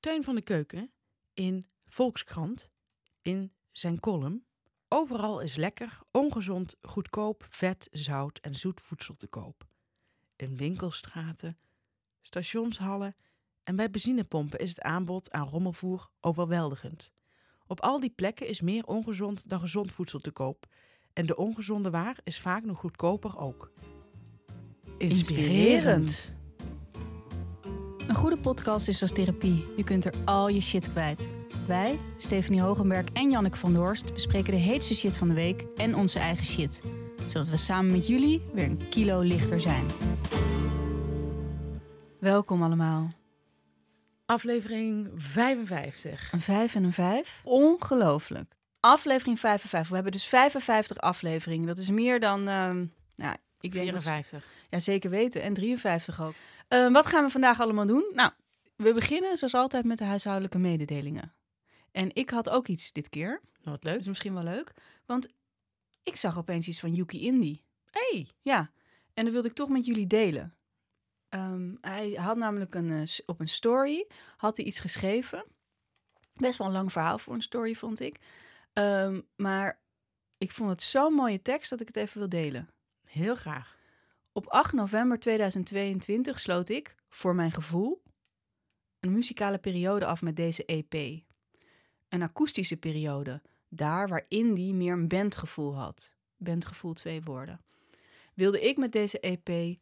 Teun van de Keuken in Volkskrant in zijn column. Overal is lekker, ongezond, goedkoop, vet, zout en zoet voedsel te koop. In winkelstraten, stationshallen en bij benzinepompen is het aanbod aan rommelvoer overweldigend. Op al die plekken is meer ongezond dan gezond voedsel te koop. En de ongezonde waar is vaak nog goedkoper ook. Inspirerend. Een goede podcast is als therapie. Je kunt er al je shit kwijt. Wij, Stephanie Hogenberg en Janneke van der Horst, bespreken de heetste shit van de week en onze eigen shit. Zodat we samen met jullie weer een kilo lichter zijn. Welkom allemaal. Aflevering 55. Een 5 en een 5. Ongelooflijk. Aflevering 55. We hebben dus 55 afleveringen. Dat is meer dan, ehm, nou, ik denk dat- 54. ja, zeker weten. En 53 ook. Eh, wat gaan we vandaag allemaal doen? Nou, we beginnen zoals altijd met de huishoudelijke mededelingen. En ik had ook iets dit keer. Nou, wat Dat leuk. is misschien wel leuk. Want ik zag opeens iets van Yuki Indy. Hey. Ja, en dat wilde ik toch met jullie delen. Ehm, hij had namelijk een, eh, op een story had hij iets geschreven. Best wel een lang verhaal voor een story, vond ik. Ehm, maar ik vond het zo'n mooie tekst dat ik het even wil delen. Heel graag. Op 8 november 2022 sloot ik, voor mijn gevoel, een muzikale periode af met deze EP. Een akoestische periode, daar waar Indie meer een bandgevoel had. Bandgevoel twee woorden. Wilde ik met deze EP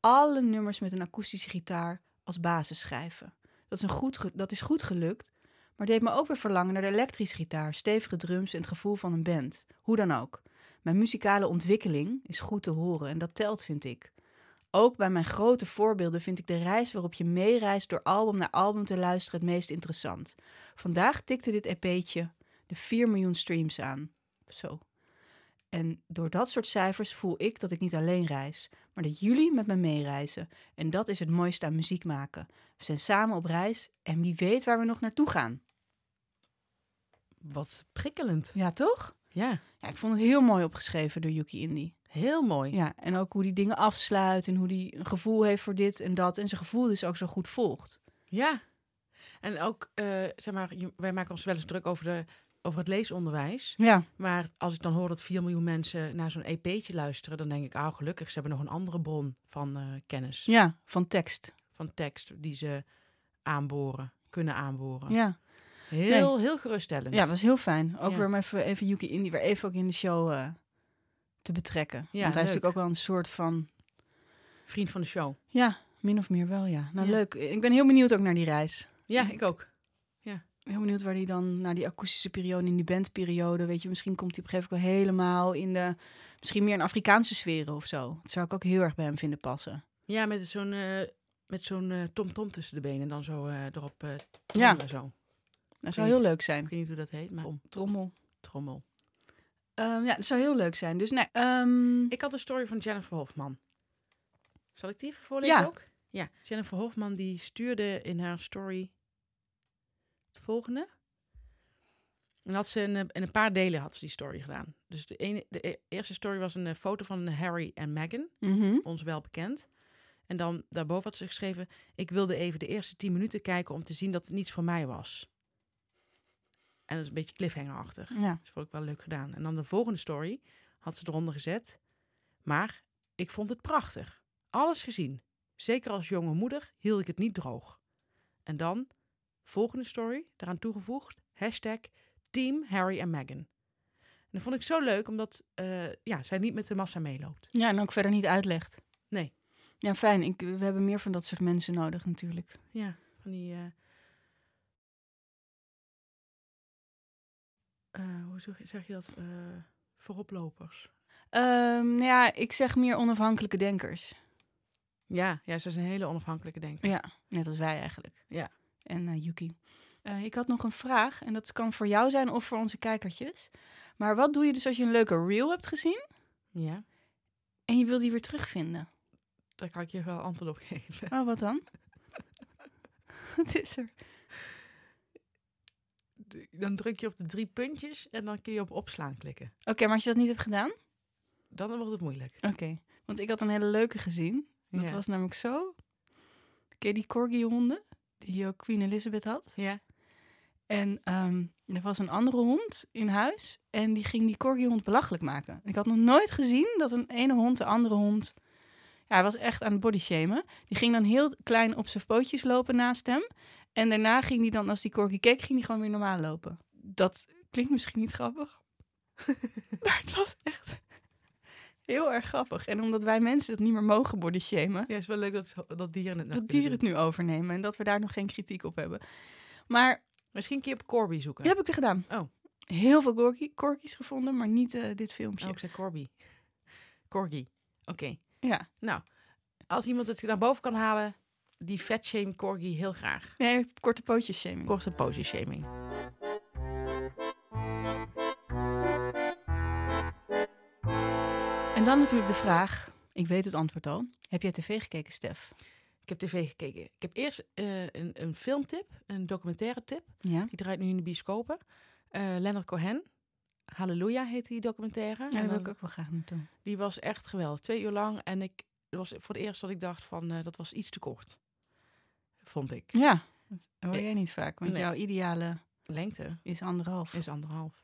alle nummers met een akoestische gitaar als basis schrijven. Dat is, een goed, dat is goed gelukt, maar deed me ook weer verlangen naar de elektrische gitaar, stevige drums en het gevoel van een band. Hoe dan ook. Mijn muzikale ontwikkeling is goed te horen en dat telt, vind ik. Ook bij mijn grote voorbeelden vind ik de reis waarop je meereist door album naar album te luisteren het meest interessant. Vandaag tikte dit EP'tje de 4 miljoen streams aan. Zo. En door dat soort cijfers voel ik dat ik niet alleen reis, maar dat jullie met me meereizen. En dat is het mooiste aan muziek maken. We zijn samen op reis en wie weet waar we nog naartoe gaan. Wat prikkelend. Ja, toch? Ja, Ja, ik vond het heel mooi opgeschreven door Yuki Indy. heel mooi. Ja, en ook hoe die dingen afsluit en hoe die een gevoel heeft voor dit en dat. En zijn gevoel dus ook zo goed volgt. Ja. En ook, eh, zeg maar, wij maken ons wel eens druk over, de, over het leesonderwijs. Ja, Maar als ik dan hoor dat 4 miljoen mensen naar zo'n EP'tje luisteren, dan denk ik, ah, gelukkig, ze hebben nog een andere bron van eh, kennis, ja van tekst. van tekst, die ze aanboren, kunnen aanboren. Ja. Heel, heel geruststellend. ja, dat was heel fijn. Ook Ja. weer om even, even Yuki Indy weer even ook in de show eh, te betrekken. Want hij is natuurlijk ook wel een soort van... Vriend van de show. Ja, min of meer wel, ja. Nou, Ja. leuk. Ik ben heel benieuwd ook naar die reis. Ja, ik ook. Heel benieuwd waar hij dan, naar die akoestische periode, in die bandperiode, weet je, misschien komt hij op een gegeven moment wel helemaal in de, misschien meer in Afrikaanse sferen of zo. Dat zou ik ook heel erg bij hem vinden passen. Ja, met zo'n eh, met zo'n eh, tom-tom tussen de benen en dan zo erop eh Ja. zo. Dat zou heel leuk zijn. Ik weet niet hoe dat heet, maar om Trommel. trommel. Ehm, ja, dat zou heel leuk zijn. Dus nee, ehm, Ik had een story van Jennifer Hofman. Zal ik die even voorlezen Ja. ook? Ja. Jennifer Hofman die stuurde in haar story het volgende. En had ze in, in een paar delen had ze die story gedaan. Dus de, ene, de e- eerste story was een eh, foto van Harry en Meghan, mhm. ons wel bekend. En dan daarboven had ze geschreven: Ik wilde even de eerste tien minuten kijken om te zien dat het niets voor mij was. En dat is een beetje cliffhangerachtig. ja. Dat vond ik wel leuk gedaan. En dan de volgende story had ze eronder gezet. Maar ik vond het prachtig. Alles gezien. Zeker als jonge moeder hield ik het niet droog. En dan, volgende story, daaraan toegevoegd, hashtag Team Harry en Meghan. En dat vond ik zo leuk, omdat eh, ja, zij niet met de massa meeloopt. ja, en ook verder niet uitlegt. Nee. Ja, fijn. Ik, we hebben meer van dat soort mensen nodig natuurlijk. Ja, van die... eh, hoe zeg je, dat? Eh, vooroplopers. Nou ja, ik zeg meer onafhankelijke denkers. Ja, ja, ze zijn hele onafhankelijke denkers. Ja, net als wij eigenlijk. Ja. En eh, Yuki. Eh, ik had nog een vraag en dat kan voor jou zijn of voor onze kijkertjes. Maar wat doe je dus als je een leuke reel hebt gezien Ja, en je wil die weer terugvinden? daar kan ik je wel antwoord op geven. Oh, wat dan? wat is er? Dan druk je op de drie puntjes en dan kun je op opslaan klikken. Oké, maar als je dat niet hebt gedaan? Dan wordt het moeilijk. Oké, want ik had een hele leuke gezien. Dat Ja. was namelijk zo. Ken je die corgi honden? die ook Queen Elizabeth had. Ja. En ehm, er was een andere hond in huis en die ging die corgihond belachelijk maken. Ik had nog nooit gezien dat een ene hond de andere hond... Ja, hij was echt aan het bodyshamen. Die ging dan heel klein op zijn pootjes lopen naast hem. En daarna ging hij dan, als die corgi keek, ging hij gewoon weer normaal lopen. Dat klinkt misschien niet grappig. maar het was echt heel erg grappig. En omdat wij mensen het niet meer mogen bodyshamen... Ja, het is wel leuk dat, dat dieren het dat dieren het nu overnemen en dat we daar nog geen kritiek op hebben. Maar Misschien een keer op Corby zoeken. dat heb ik er gedaan. Oh. Heel veel corgi, corgis gevonden, maar niet eh, dit filmpje. Oh, ik zei Corby. Corgi. Oké. Ja, Nou, als iemand het naar boven kan halen, die fat shame Corgi heel graag. nee, korte pootjes shaming. Korte pose shaming. En dan natuurlijk de vraag, ik weet het antwoord al. Heb jij tv gekeken, Stef? Ik heb tv gekeken. Ik heb eerst eh, een, een filmtip, een documentaire tip. Ja. Die draait nu in de bioscopen. Eh Leonard Cohen. Halleluja heet die documentaire. Ja, En daar wil ik ook wel graag naartoe. Die was echt geweldig. Twee uur lang. En ik, het was voor het eerst dat ik dacht van, eh, dat was iets te kort. Vond ik. Ja, dat hoor Eh, jij niet vaak, want nee. jouw ideale Lengte is anderhalf. is anderhalf.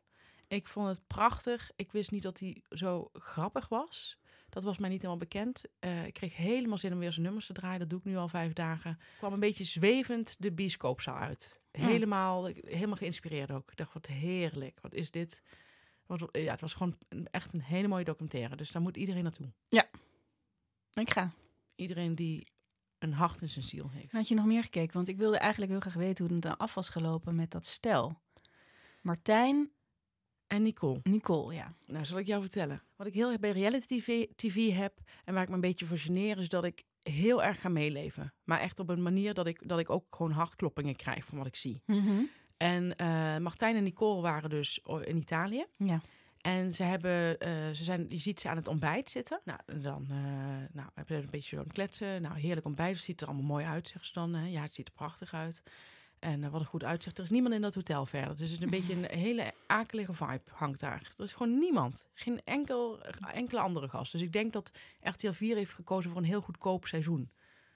Ik vond het prachtig. Ik wist niet dat hij zo grappig was. Dat was mij niet helemaal bekend. Eh, ik kreeg helemaal zin om weer zijn nummers te draaien. Dat doe ik nu al vijf dagen. Ik kwam een beetje zwevend de bioscoopzaal uit. Ja. Helemaal, helemaal geïnspireerd ook. Ik dacht, wat heerlijk. Wat is dit? Wat, ja, het was gewoon echt een hele mooie documentaire. Dus daar moet iedereen naartoe. Ik ga. Iedereen die een hart in zijn ziel heeft. Had je nog meer gekeken? Want ik wilde eigenlijk heel graag weten hoe het dan af was gelopen met dat stel. Martijn, En Nicole. Nicole, ja. Nou, zal ik jou vertellen. Wat ik heel erg bij reality TV, TV heb en waar ik me een beetje voor geneer, is dat ik heel erg ga meeleven. Maar echt op een manier dat ik, dat ik ook gewoon hartkloppingen krijg van wat ik zie. En eh, Martijn en Nicole waren dus o- in Italië. Ja. En ze hebben, eh, ze zijn, je ziet ze aan het ontbijt zitten. Nou, dan eh, nou, hebben ze een beetje zo aan het kletsen. Nou, heerlijk ontbijt. Het ziet er allemaal mooi uit, zeggen ze dan. hè. Ja, het ziet er prachtig uit. En eh, wat een goed uitzicht. Er is niemand in dat hotel verder. Dus het is een beetje een hele akelige vibe hangt daar. Er is gewoon niemand. Geen enkel, enkele andere gast. Dus ik denk dat RTL 4 heeft gekozen voor een heel goedkoop seizoen.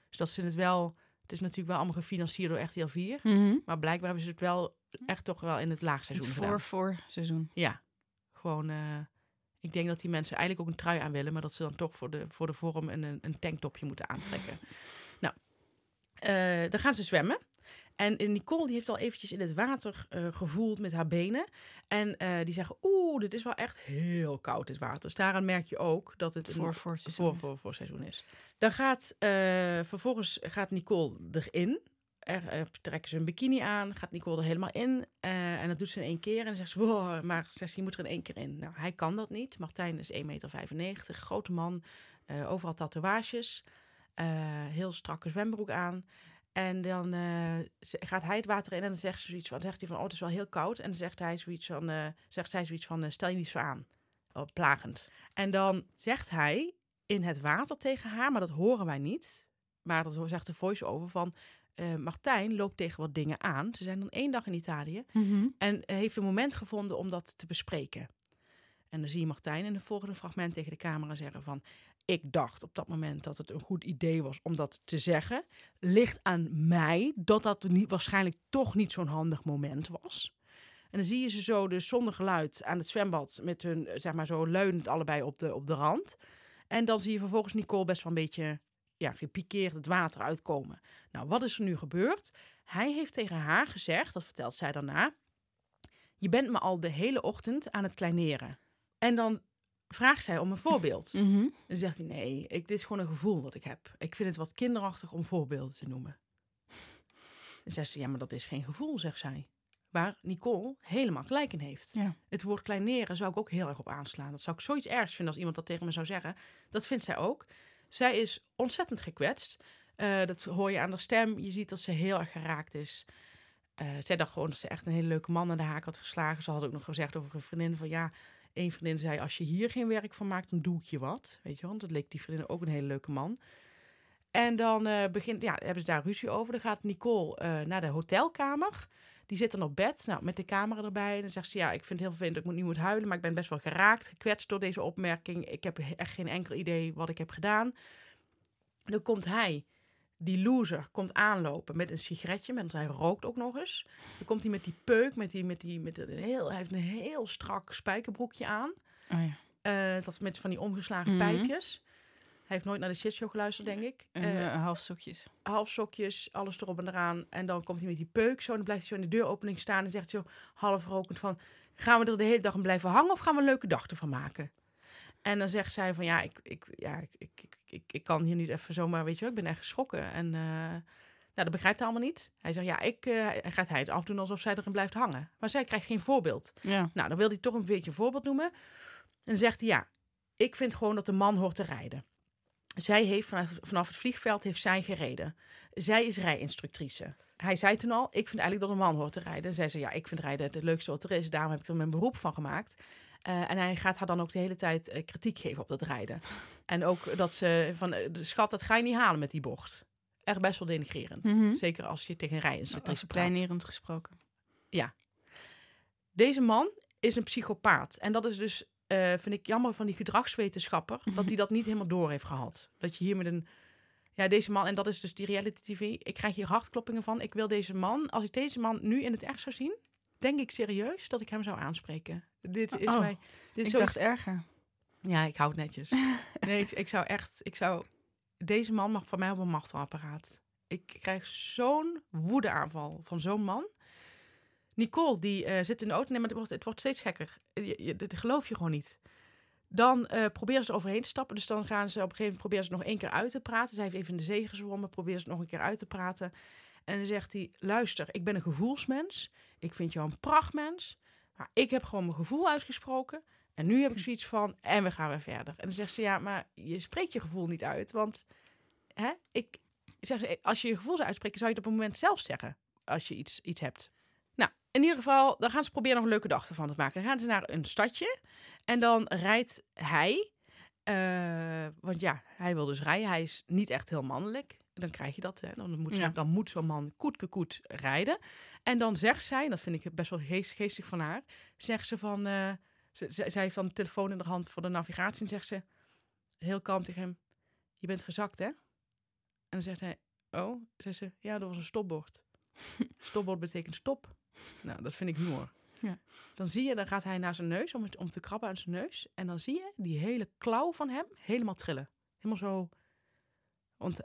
Dus dat ze het wel... Het is natuurlijk wel allemaal gefinancierd door RTL 4. Maar blijkbaar hebben ze het wel echt toch wel in het laagseizoen gedaan. voor voor seizoen. Ja, gewoon. eh, ik denk dat die mensen eigenlijk ook een trui aan willen, maar dat ze dan toch voor de, voor de vorm een, een een tanktopje moeten aantrekken. nou, eh, dan gaan ze zwemmen. En Nicole die heeft al eventjes in het water eh, gevoeld met haar benen. En die zeggen, oeh, dit is wel echt heel koud, dit water. Dus daaraan merk je ook dat het een Voor voor seizoen. voor, voor, voor seizoen is. Dan gaat, vervolgens gaat Nicole erin. Er, eh, trekken ze een bikini aan, gaat Nicole er helemaal in. eh, en dat doet ze in één keer. En dan zegt ze, wow, maar zegt ze, je moet er in één keer in. Nou, hij kan dat niet. Martijn is 1,95 meter, grote man. eh, overal tatoeages. heel strakke zwembroek aan. En dan gaat hij het water in en dan zegt, ze zoiets van, zegt hij van, oh, het is wel heel koud. En dan zegt, hij zoiets van, zegt zij zoiets van, stel je niet zo aan. Oh, plagend. En dan zegt hij in het water tegen haar, maar dat horen wij niet. Maar dat zegt de voice-over van... eh, Martijn loopt tegen wat dingen aan. Ze zijn dan één dag in Italië. En heeft een moment gevonden om dat te bespreken. En dan zie je Martijn in het volgende fragment tegen de camera zeggen van... Ik dacht op dat moment dat het een goed idee was om dat te zeggen. Ligt aan mij dat dat niet, waarschijnlijk toch niet zo'n handig moment was. En dan zie je ze zo dus zonder geluid aan het zwembad... met hun, zeg maar zo leunend allebei op de, op de rand. En dan zie je vervolgens Nicole best wel een beetje ja, gepikeerd het water uitkomen. Nou, wat is er nu gebeurd? Hij heeft tegen haar gezegd, dat vertelt zij daarna... Je bent me al de hele ochtend aan het kleineren. En dan vraagt zij om een voorbeeld. Mhm. En dan zegt hij, nee, ik, dit is gewoon een gevoel dat ik heb. Ik vind het wat kinderachtig om voorbeelden te noemen. Dan zegt ze, ja, maar dat is geen gevoel, zegt zij. Waar Nicole helemaal gelijk in heeft. Ja. Het woord kleineren zou ik ook heel erg op aanslaan. Dat zou ik zoiets ergs vinden als iemand dat tegen me zou zeggen. Dat vindt zij ook. Zij is ontzettend gekwetst. Eh, dat hoor je aan haar stem. Je ziet dat ze heel erg geraakt is. Eh, zij dacht gewoon dat ze echt een hele leuke man aan de haak had geslagen. Ze had ook nog gezegd over een vriendin van ja... Een vriendin zei, als je hier geen werk van maakt, dan doe ik je wat. Weet je wel, dat leek die vriendin ook een hele leuke man. En dan eh, begint, ja, hebben ze daar ruzie over. Dan gaat Nicole naar de hotelkamer. Die zit dan op bed, nou, met de camera erbij. En dan zegt ze, ja, ik vind het heel vervelend dat ik nu moet huilen... maar ik ben best wel geraakt, gekwetst door deze opmerking. Ik heb echt geen enkel idee wat ik heb gedaan. Dan komt hij die loser komt aanlopen met een sigaretje, want hij rookt ook nog eens. Dan komt hij met die peuk, met die, met die, met een heel, hij heeft een heel strak spijkerbroekje aan. Oh ja. Eh, dat met van die omgeslagen Mhm. pijpjes. Hij heeft nooit naar de shitshow geluisterd, denk ik. Eh, eh, halfsokjes. halfsokjes, alles erop en eraan. En dan komt hij met die peuk zo. En dan blijft hij zo in de deuropening staan en zegt zo half rokend van... Gaan we er de hele dag aan blijven hangen of gaan we een leuke dag ervan maken? En dan zegt zij van ja, ik, ik, ja, ik, ik, ik, ik, kan hier niet even zomaar, weet je wel, ik ben echt geschrokken. En eh, nou, dat begrijpt hij allemaal niet. Hij zegt ja, ik, hij gaat hij het afdoen alsof zij erin blijft hangen. Maar zij krijgt geen voorbeeld. Ja. Nou, dan wil hij toch een beetje een voorbeeld noemen. En dan zegt hij, ja, ik vind gewoon dat de man hoort te rijden. Zij heeft vanaf, vanaf het vliegveld heeft zij gereden. Zij is rijinstructrice. Hij zei toen al, ik vind eigenlijk dat een man hoort te rijden. Zij zei, ja, ik vind rijden het leukste wat er is. Daarom heb ik er mijn beroep van gemaakt. Eh, en hij gaat haar dan ook de hele tijd eh, kritiek geven op dat rijden. En ook dat ze van, eh, de schat, dat ga je niet halen met die bocht. Echt best wel denigrerend. Mhm. Zeker als je tegen een rijinstructrice praat. kleinerend gesproken. Deze man is een psychopaat. En dat is dus, eh, vind ik jammer van die gedragswetenschapper, dat hij dat niet helemaal door heeft gehad. Dat je hier met een, ja, deze man, en dat is dus die reality tv, ik krijg hier hartkloppingen van. Ik wil deze man, als ik deze man nu in het echt zou zien, denk ik serieus dat ik hem zou aanspreken. Dit is Oh, mij, dit is Ik zo, dacht erger. ja, ik hou het netjes. Nee, ik, ik zou echt, ik zou, deze man mag van mij op een machtelapparaat. Ik krijg zo'n woedeaanval van zo'n man. Nicole, die eh, zit in de auto. Nee, maar het wordt, het wordt steeds gekker. Je, je, geloof je gewoon niet. Dan eh proberen ze er overheen te stappen. Dus dan gaan ze op een gegeven moment proberen ze nog één keer uit te praten. Zij heeft even in de zee gezwommen. Proberen ze nog een keer uit te praten. En dan zegt hij, luister, ik ben een gevoelsmens. Ik vind jou een prachtmens. Maar ik heb gewoon mijn gevoel uitgesproken. En nu heb ik zoiets van, en we gaan weer verder. En dan zegt ze, ja, maar je spreekt je gevoel niet uit. Want hè, ik, zeg ze, als je je gevoel zou uitspreken, zou je het op een moment zelf zeggen. Als je iets, iets hebt. In ieder geval, dan gaan ze proberen nog een leuke dag ervan te maken. Dan gaan ze naar een stadje. En dan rijdt hij. eh, want ja, hij wil dus rijden. Hij is niet echt heel mannelijk. Dan krijg je dat. Hè. Dan moet, Ja. dan moet zo'n man koet koet rijden. En dan zegt zij, en dat vind ik best wel geest, geestig van haar. Zegt ze van. eh, ze, ze- zij heeft dan de telefoon in de hand voor de navigatie. En zegt ze heel kalm tegen hem: Je bent gezakt, hè? En dan zegt hij: Oh, zegt ze: Ja, dat was een stopbord. stopbord betekent stop. Nou, dat vind ik humor. Ja. Dan zie je, dan gaat hij naar zijn neus om, het, om te krabben aan zijn neus. En dan zie je die hele klauw van hem helemaal trillen. Helemaal zo. Want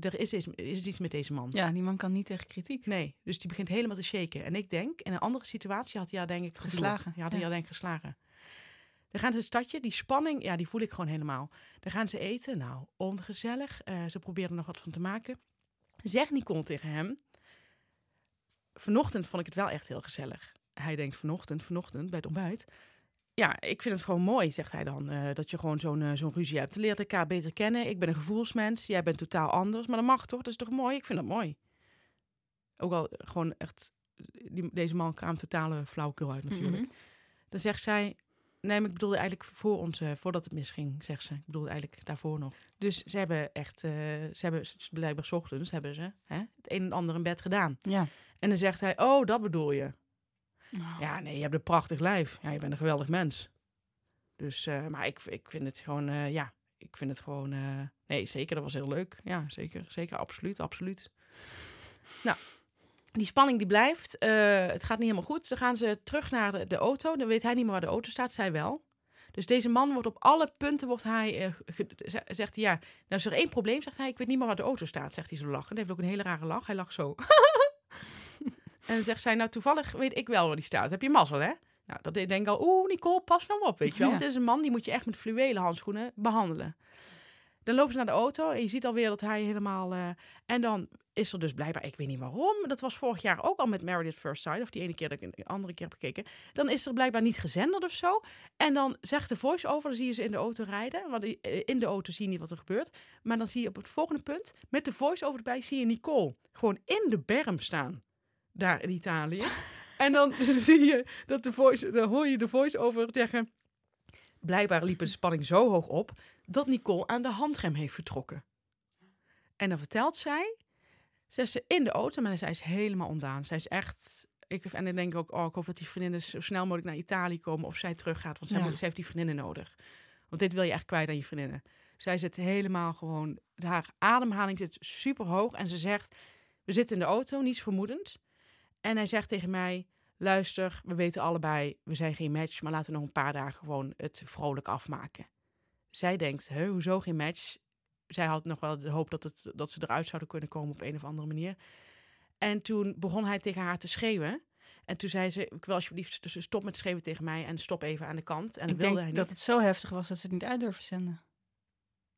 er is, iets- is iets met deze man. Ja, die man kan niet tegen kritiek. Nee, dus die begint helemaal te shaken. En ik denk, in een andere situatie had hij haar denk ik. Geslagen, Ja, had ja. hij haar denk ik geslagen. Dan gaan ze het stadje, die spanning, ja, die voel ik gewoon helemaal. Dan gaan ze eten, nou, ongezellig. Eh, ze proberen er nog wat van te maken. Zegt Nicole tegen hem, vanochtend vond ik het wel echt heel gezellig. Hij denkt vanochtend, vanochtend, bij het ontbijt. Ja, ik vind het gewoon mooi, zegt hij dan, eh, dat je gewoon zo'n eh, zo'n ruzie hebt. Je leert elkaar beter kennen. Ik ben een gevoelsmens, jij bent totaal anders. Maar dat mag toch? Dat is toch mooi? Ik vind dat mooi. Ook al eh, gewoon echt, die, deze man kwam totale flauwekul uit natuurlijk. Mhm. Dan zegt zij, nee, maar ik bedoelde eigenlijk voor ons, voordat het misging, zegt ze. Ik bedoelde eigenlijk daarvoor nog. Dus ze hebben echt, ze hebben blijkbaar ochtends, hebben ze hè, het een en ander in bed gedaan. Ja. En dan zegt hij, oh, dat bedoel je. Oh. Ja, nee, je hebt een prachtig lijf. Ja, je bent een geweldig mens. Dus, eh, maar ik, ik vind het gewoon, eh, ja, ik vind het gewoon, eh, nee, zeker, dat was heel leuk. Ja, zeker, zeker, absoluut, absoluut. Nou, die spanning die blijft. het gaat niet helemaal goed. Dan gaan ze terug naar de, de auto. Dan weet hij niet meer waar de auto staat, zij wel. Dus deze man wordt op alle punten, wordt hij, ze- zegt hij, ja, nou is er één probleem, zegt hij, ik weet niet meer waar de auto staat, zegt hij zo lachen. Hij heeft ook een hele rare lach, hij lacht zo. en dan zegt zij, nou toevallig weet ik wel waar die staat, heb je mazzel hè? Nou, dat denk ik al, oeh Nicole, pas nou op, weet je wel. Ja. Want het is een man, die moet je echt met fluwelen handschoenen behandelen. Dan lopen ze naar de auto en je ziet alweer dat hij helemaal... eh, en dan is er dus blijkbaar, ik weet niet waarom, dat was vorig jaar ook al met Married at First Sight, of die ene keer dat ik een andere keer heb gekeken. Dan is er blijkbaar niet gezenderd of zo. En dan zegt de voice-over, dan zie je ze in de auto rijden. Want eh, in de auto zie je niet wat er gebeurt. Maar dan zie je op het volgende punt, met de voice-over erbij, zie je Nicole gewoon in de berm staan. Daar in Italië. en dan zie je dat de voice, dan hoor je de voice-over zeggen... Blijkbaar liep de spanning zo hoog op dat Nicole aan de handrem heeft getrokken. En dan vertelt zij, zegt ze in de auto, maar zij is helemaal ondaan. Zij is echt, ik, en dan denk ik ook, oh, ik hoop dat die vriendinnen zo snel mogelijk naar Italië komen of zij teruggaat, want zij, Ja. moet, zij heeft die vriendinnen nodig. Want dit wil je echt kwijt aan je vriendinnen. Zij zit helemaal gewoon, haar ademhaling zit super hoog. En ze zegt, we zitten in de auto, niets vermoedend. En hij zegt tegen mij, luister, we weten allebei, we zijn geen match, maar laten we nog een paar dagen gewoon het vrolijk afmaken. Zij denkt, Hè, hoezo geen match? Zij had nog wel de hoop dat, het, dat ze eruit zouden kunnen komen op een of andere manier. En toen begon hij tegen haar te schreeuwen. En toen zei ze, ik wil alsjeblieft dus stop met schreeuwen tegen mij en stop even aan de kant. En ik wilde hij denk dat het zo heftig was dat ze het niet uit durven zenden.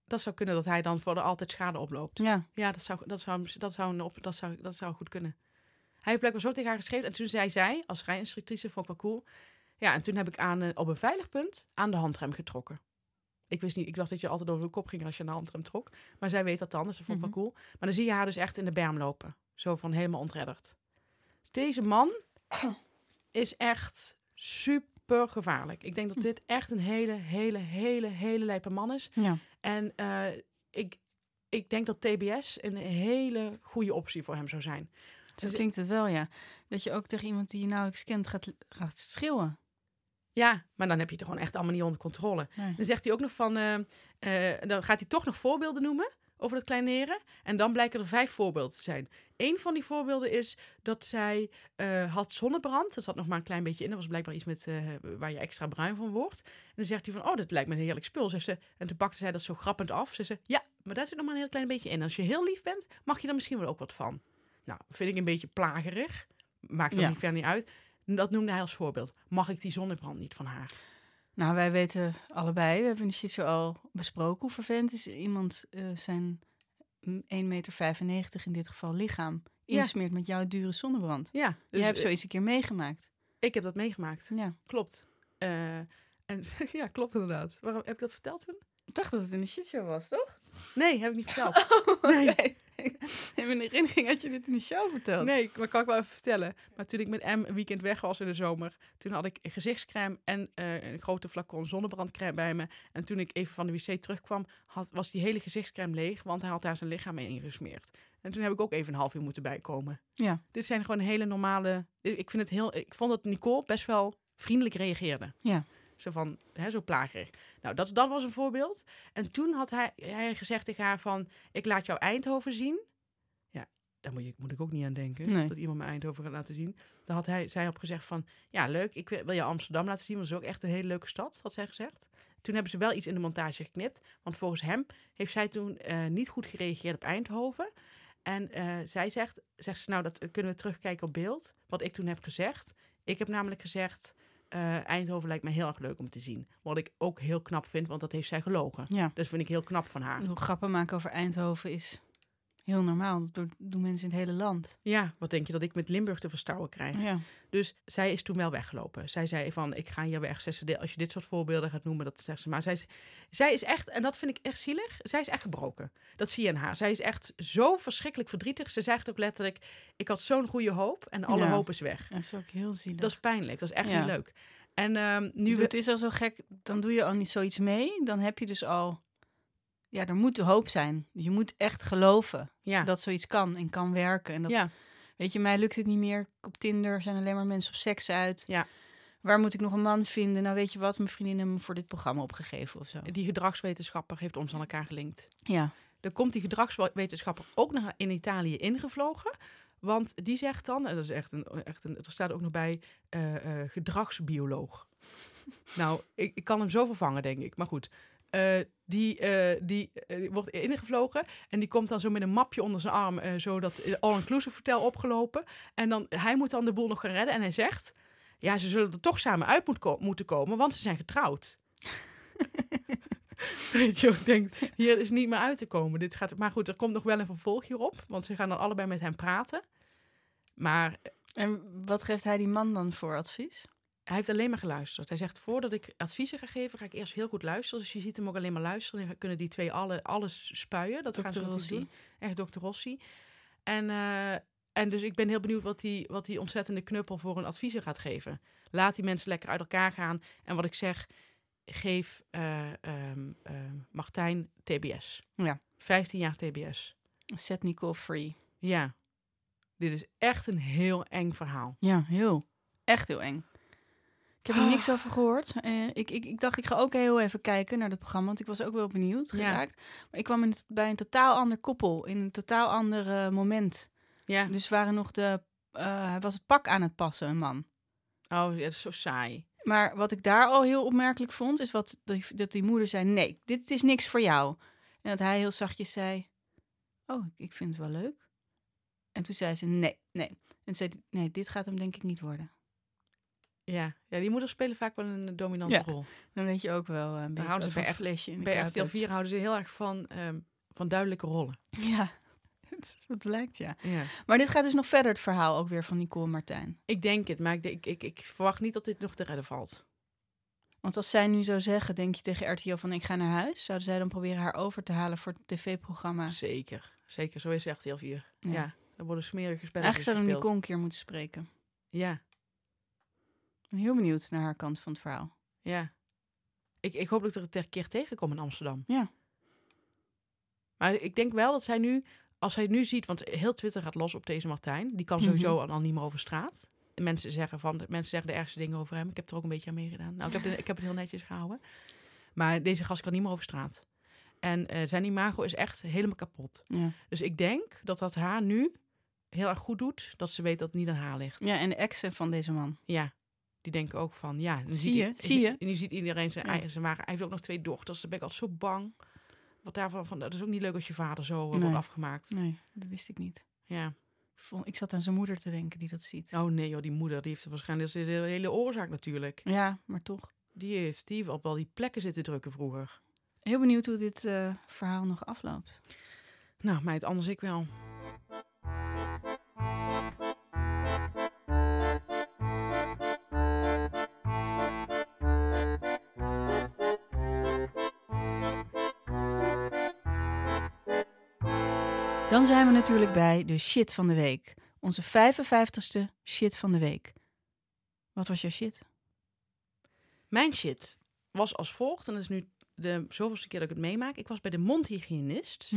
Dat zou kunnen dat hij dan voor de altijd schade oploopt. Ja, Ja, dat zou, dat zou, dat zou, dat zou, dat zou goed kunnen. Hij heeft blijkbaar zo tegen haar geschreven. En toen zei zij, als rijinstructrice, vond ik wel cool. Ja, en toen heb ik aan, eh, op een veilig punt aan de handrem getrokken. Ik wist niet, ik dacht dat je altijd over de kop ging als je aan de handrem trok. Maar zij weet dat dan, dus dat vond ik wel cool. Maar dan zie je haar dus echt in de berm lopen. Zo van helemaal ontredderd. Deze man is echt super gevaarlijk. Ik denk dat dit echt een hele, hele, hele, hele lijpe man is. ja. En eh, ik, ik denk dat TBS een hele goede optie voor hem zou zijn. Zo Dus- klinkt het wel, ja. Dat je ook tegen iemand die je nauwelijks kent gaat, gaat schreeuwen. Ja, maar dan heb je het gewoon echt allemaal niet onder controle. Nee. Dan zegt hij ook nog van, eh, eh, dan gaat hij toch nog voorbeelden noemen over dat kleineren. En dan blijken er vijf voorbeelden te zijn. Eén van die voorbeelden is dat zij eh, had zonnebrand. Er zat nog maar een klein beetje in. Dat was blijkbaar iets met, waar je extra bruin van wordt. En dan zegt hij van, oh, dat lijkt me een heerlijk spul. Zegt ze, en toen pakte zij dat zo grappend af. Ze zei, ja, maar daar zit nog maar een heel klein beetje in. Als je heel lief bent, mag je er misschien wel ook wat van. Nou, vind ik een beetje plagerig. Maakt er niet ver niet uit. Dat noemde hij als voorbeeld. Mag ik die zonnebrand niet van haar? Nou, wij weten allebei, we hebben in de shit zo al besproken hoe vervelend is iemand eh, zijn mm, 1,95 meter in dit geval lichaam Ja. insmeert met jouw dure zonnebrand. Ja, Je dus hebt eh, zoiets een keer meegemaakt. ik heb dat meegemaakt. Ja. Klopt. Eh, en ja, klopt inderdaad. Waarom heb ik dat verteld toen? Ik dacht dat het in de shitshow was, toch? Nee, heb ik niet verteld. nee. In mijn herinnering had je dit in de show verteld. nee, maar kan ik wel even vertellen. Maar toen ik met M een weekend weg was in de zomer, toen had ik gezichtscrème en eh, een grote flacon zonnebrandcrème bij me. En toen ik even van de wc terugkwam, had, was die hele gezichtscrème leeg, want hij had daar zijn lichaam mee ingesmeerd. En toen heb ik ook even een half uur moeten bijkomen. Ja. Dit zijn gewoon hele normale. Ik vind het heel. Ik vond dat Nicole best wel vriendelijk reageerde. Ja. Zo van, hè, zo plagerig. Nou, dat, dat was een voorbeeld. En toen had hij, hij gezegd tegen haar van, ik laat jou Eindhoven zien. Ja, daar moet, je, moet ik ook niet aan denken, Nee. dat iemand me Eindhoven gaat laten zien. Dan had hij, zij op gezegd van, ja, leuk, ik wil je Amsterdam laten zien, want dat is ook echt een hele leuke stad, had zij gezegd. Toen hebben ze wel iets in de montage geknipt, want volgens hem heeft zij toen eh, niet goed gereageerd op Eindhoven. En eh, zij zegt, zegt ze, nou, dat kunnen we terugkijken op beeld, wat ik toen heb gezegd. Ik heb namelijk gezegd, eh, Eindhoven lijkt me heel erg leuk om te zien. Wat ik ook heel knap vind, want dat heeft zij gelogen. Ja. Dat vind ik heel knap van haar. Hoe grappen maken over Eindhoven is heel normaal. Dat doen mensen in het hele land. Ja, wat denk je dat ik met Limburg te verstouwen krijg? Ja. Dus zij is toen wel weggelopen. Zij zei van, ik ga hier weg. Ze, als je dit soort voorbeelden gaat noemen, dat zegt ze. Maar zij is, zij is echt, en dat vind ik echt zielig, zij is echt gebroken. Dat zie je in haar. Zij is echt zo verschrikkelijk verdrietig. Ze zegt ook letterlijk, ik had zo'n goede hoop en alle Ja. hoop is weg. Dat is ook heel zielig. Dat is pijnlijk, dat is echt Ja. niet leuk. En ehm, nu het is al zo gek, dan doe je al niet zoiets mee. Dan heb je dus al... Ja, er moet de hoop zijn. Je moet echt geloven Ja, dat zoiets kan en kan werken. En dat, ja, Weet je, mij lukt het niet meer. Op Tinder zijn alleen maar mensen op seks uit. Ja. Waar moet ik nog een man vinden? Nou, weet je wat? Mijn vriendin heeft me voor dit programma opgegeven of zo. die gedragswetenschapper heeft ons aan elkaar gelinkt. Ja. Dan komt die gedragswetenschapper ook naar in Italië ingevlogen. Want die zegt dan, en dat is echt een, echt een er staat ook nog bij, eh, eh, gedragsbioloog. nou, ik, ik kan hem zo vervangen, denk ik. Maar goed, die, eh, die, eh, die wordt ingevlogen en die komt dan zo met een mapje onder zijn arm, eh, zo dat eh, all-inclusive hotel opgelopen. En dan, hij moet dan de boel nog gaan redden en hij zegt, ja, ze zullen er toch samen uit moet ko- moeten komen, want ze zijn getrouwd. Weet je, ik denk, hier is niet meer uit te komen. Dit gaat, maar goed, er komt nog wel een vervolg hierop, want ze gaan dan allebei met hem praten. Maar En wat geeft hij die man dan voor advies? Hij heeft alleen maar geluisterd. Hij zegt, voordat ik adviezen ga geven, ga ik eerst heel goed luisteren. Dus je ziet hem ook alleen maar luisteren. En kunnen die twee alle, alles spuien. Dat gaan ze Rossi. doen. Echt dokter Rossi. En, eh, en dus ik ben heel benieuwd wat die, wat die ontzettende knuppel voor een adviezen gaat geven. Laat die mensen lekker uit elkaar gaan. En wat ik zeg, geef eh, ehm, ehm, Martijn TBS. Ja. 15 jaar TBS. Set Nicole free. Ja. Dit is echt een heel eng verhaal. Ja, heel. Echt heel eng. Ik heb er niks over gehoord. Eh, ik, ik, ik dacht, ik ga ook heel even kijken naar dat programma, want ik was ook wel benieuwd Ja. geraakt. Maar ik kwam in het- bij een totaal ander koppel, in een totaal ander eh, moment. Ja. Dus waren nog de, eh, hij was het pak aan het passen, een man. Oh, dat is zo saai. Maar wat ik daar al heel opmerkelijk vond, is wat die, dat die moeder zei: Nee, dit is niks voor jou. En dat hij heel zachtjes zei: Oh, ik vind het wel leuk. En toen zei ze: Nee, nee. En toen zei Nee, dit gaat hem denk ik niet worden. Ja. ja, die moeders spelen vaak wel een dominante Ja. rol. Dan weet je ook wel eh, een beetje houden ze bij flesje in Bij RTL hebt. 4 houden ze heel erg van, ehm, van duidelijke rollen. Ja, wat blijkt, ja. Ja. Maar dit gaat dus nog verder, het verhaal ook weer van Nicole Martijn. Ik denk het, maar ik, ik, ik, ik verwacht niet dat dit nog te redden valt. Want als zij nu zou zeggen, denk je tegen RTL van ik ga naar huis, zouden zij dan proberen haar over te halen voor het tv-programma? Zeker, zeker. Zo is RTL 4. Ja. Ja. er worden smerige spelletjes Eigenlijk zouden we. Nicole een keer moeten spreken. Ja, ben heel benieuwd naar haar kant van het verhaal. ja. Ik, ik hoop dat ik er een keer tegenkom in Amsterdam. Ja. Maar ik denk wel dat zij nu, als zij nu ziet, want heel Twitter gaat los op deze Martijn. Die kan sowieso Mhm. al niet meer over straat. En mensen zeggen van, mensen zeggen de ergste dingen over hem. Ik heb er ook een beetje aan meegedaan. Nou, ik heb, ik heb het heel netjes gehouden. Maar deze gast kan niet meer over straat. En eh, zijn imago is echt helemaal kapot. Ja. Dus ik denk dat dat haar nu heel erg goed doet. Dat ze weet dat het niet aan haar ligt. ja, en de exen van deze man. Ja, die denken ook van, ja. Zie je, zie je. En nu ziet iedereen zijn eigen. Zijn waren, hij heeft ook nog twee dochters. Daar ben ik altijd zo bang. Wat daarvan, van, dat is ook niet leuk als je vader zo eh, Nee. wordt afgemaakt. Nee, dat wist ik niet. Ja. Ik, zat aan zijn moeder te denken die dat ziet. Oh nee, joh, die moeder, die heeft er waarschijnlijk, de hele oorzaak natuurlijk. Ja, maar toch. Die heeft die op al die plekken zitten drukken vroeger. Heel benieuwd hoe dit eh, verhaal nog afloopt. Nou, meid, anders ik wel. Dan zijn we natuurlijk bij de shit van de week. Onze 55ste shit van de week. Wat was jouw shit? Mijn shit was als volgt, en dat is nu de zoveelste keer dat ik het meemaak. Ik was bij de mondhygiënist.